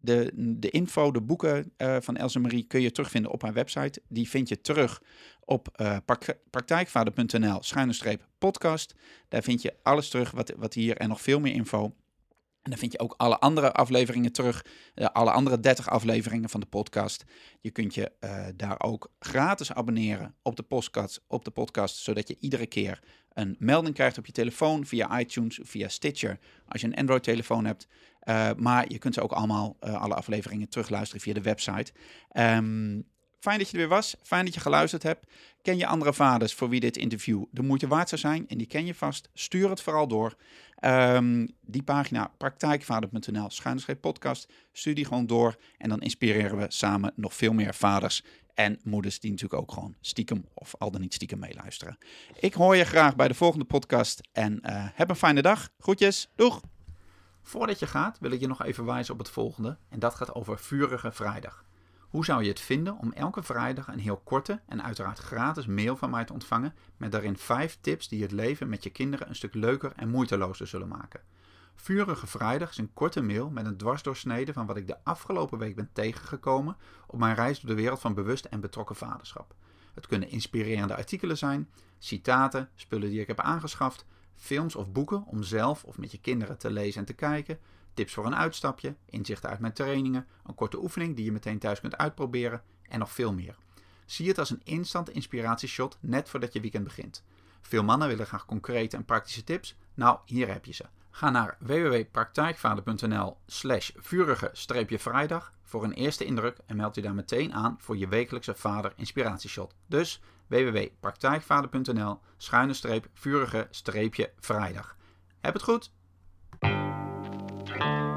de, de info, de boeken uh, van Else Marie kun je terugvinden op haar website. Die vind je terug op uh, praktijkvader.nl schuine podcast. Daar vind je alles terug wat, wat hier en nog veel meer info. En dan vind je ook alle andere afleveringen terug. Uh, alle andere 30 afleveringen van de podcast. Je kunt je uh, daar ook gratis abonneren op de, podcast, op de podcast. Zodat je iedere keer een melding krijgt op je telefoon via iTunes via Stitcher. Als je een Android-telefoon hebt. Uh, maar je kunt ze ook allemaal, alle afleveringen terugluisteren via de website. Um, Fijn dat je er weer was. Fijn dat je geluisterd hebt. Ken je andere vaders voor wie dit interview de moeite waard zou zijn? En die ken je vast. Stuur het vooral door. Um, die pagina praktijkvader.nl schuinschrift podcast. Stuur die gewoon door. En dan inspireren we samen nog veel meer vaders en moeders die natuurlijk ook gewoon stiekem of al dan niet stiekem meeluisteren. Ik hoor je graag bij de volgende podcast. En uh, heb een fijne dag. Groetjes. Doeg! Voordat je gaat wil ik je nog even wijzen op het volgende. En dat gaat over Vurige Vrijdag. Hoe zou je het vinden om elke vrijdag een heel korte en uiteraard gratis mail van mij te ontvangen met daarin 5 tips die het leven met je kinderen een stuk leuker en moeitelozer zullen maken? Vurige Vrijdag is een korte mail met een dwarsdoorsnede van wat ik de afgelopen week ben tegengekomen op mijn reis door de wereld van bewust en betrokken vaderschap. Het kunnen inspirerende artikelen zijn, citaten, spullen die ik heb aangeschaft, films of boeken om zelf of met je kinderen te lezen en te kijken, tips voor een uitstapje, inzichten uit mijn trainingen, een korte oefening die je meteen thuis kunt uitproberen en nog veel meer. Zie het als een instant inspiratieshot net voordat je weekend begint. Veel mannen willen graag concrete en praktische tips. Nou, hier heb je ze. Ga naar www.praktijkvader.nl slash vurige-vrijdag voor een eerste indruk en meld je daar meteen aan voor je wekelijkse vader inspiratieshot. Dus www.praktijkvader.nl schuine-vurige-vrijdag. Heb het goed! Bye.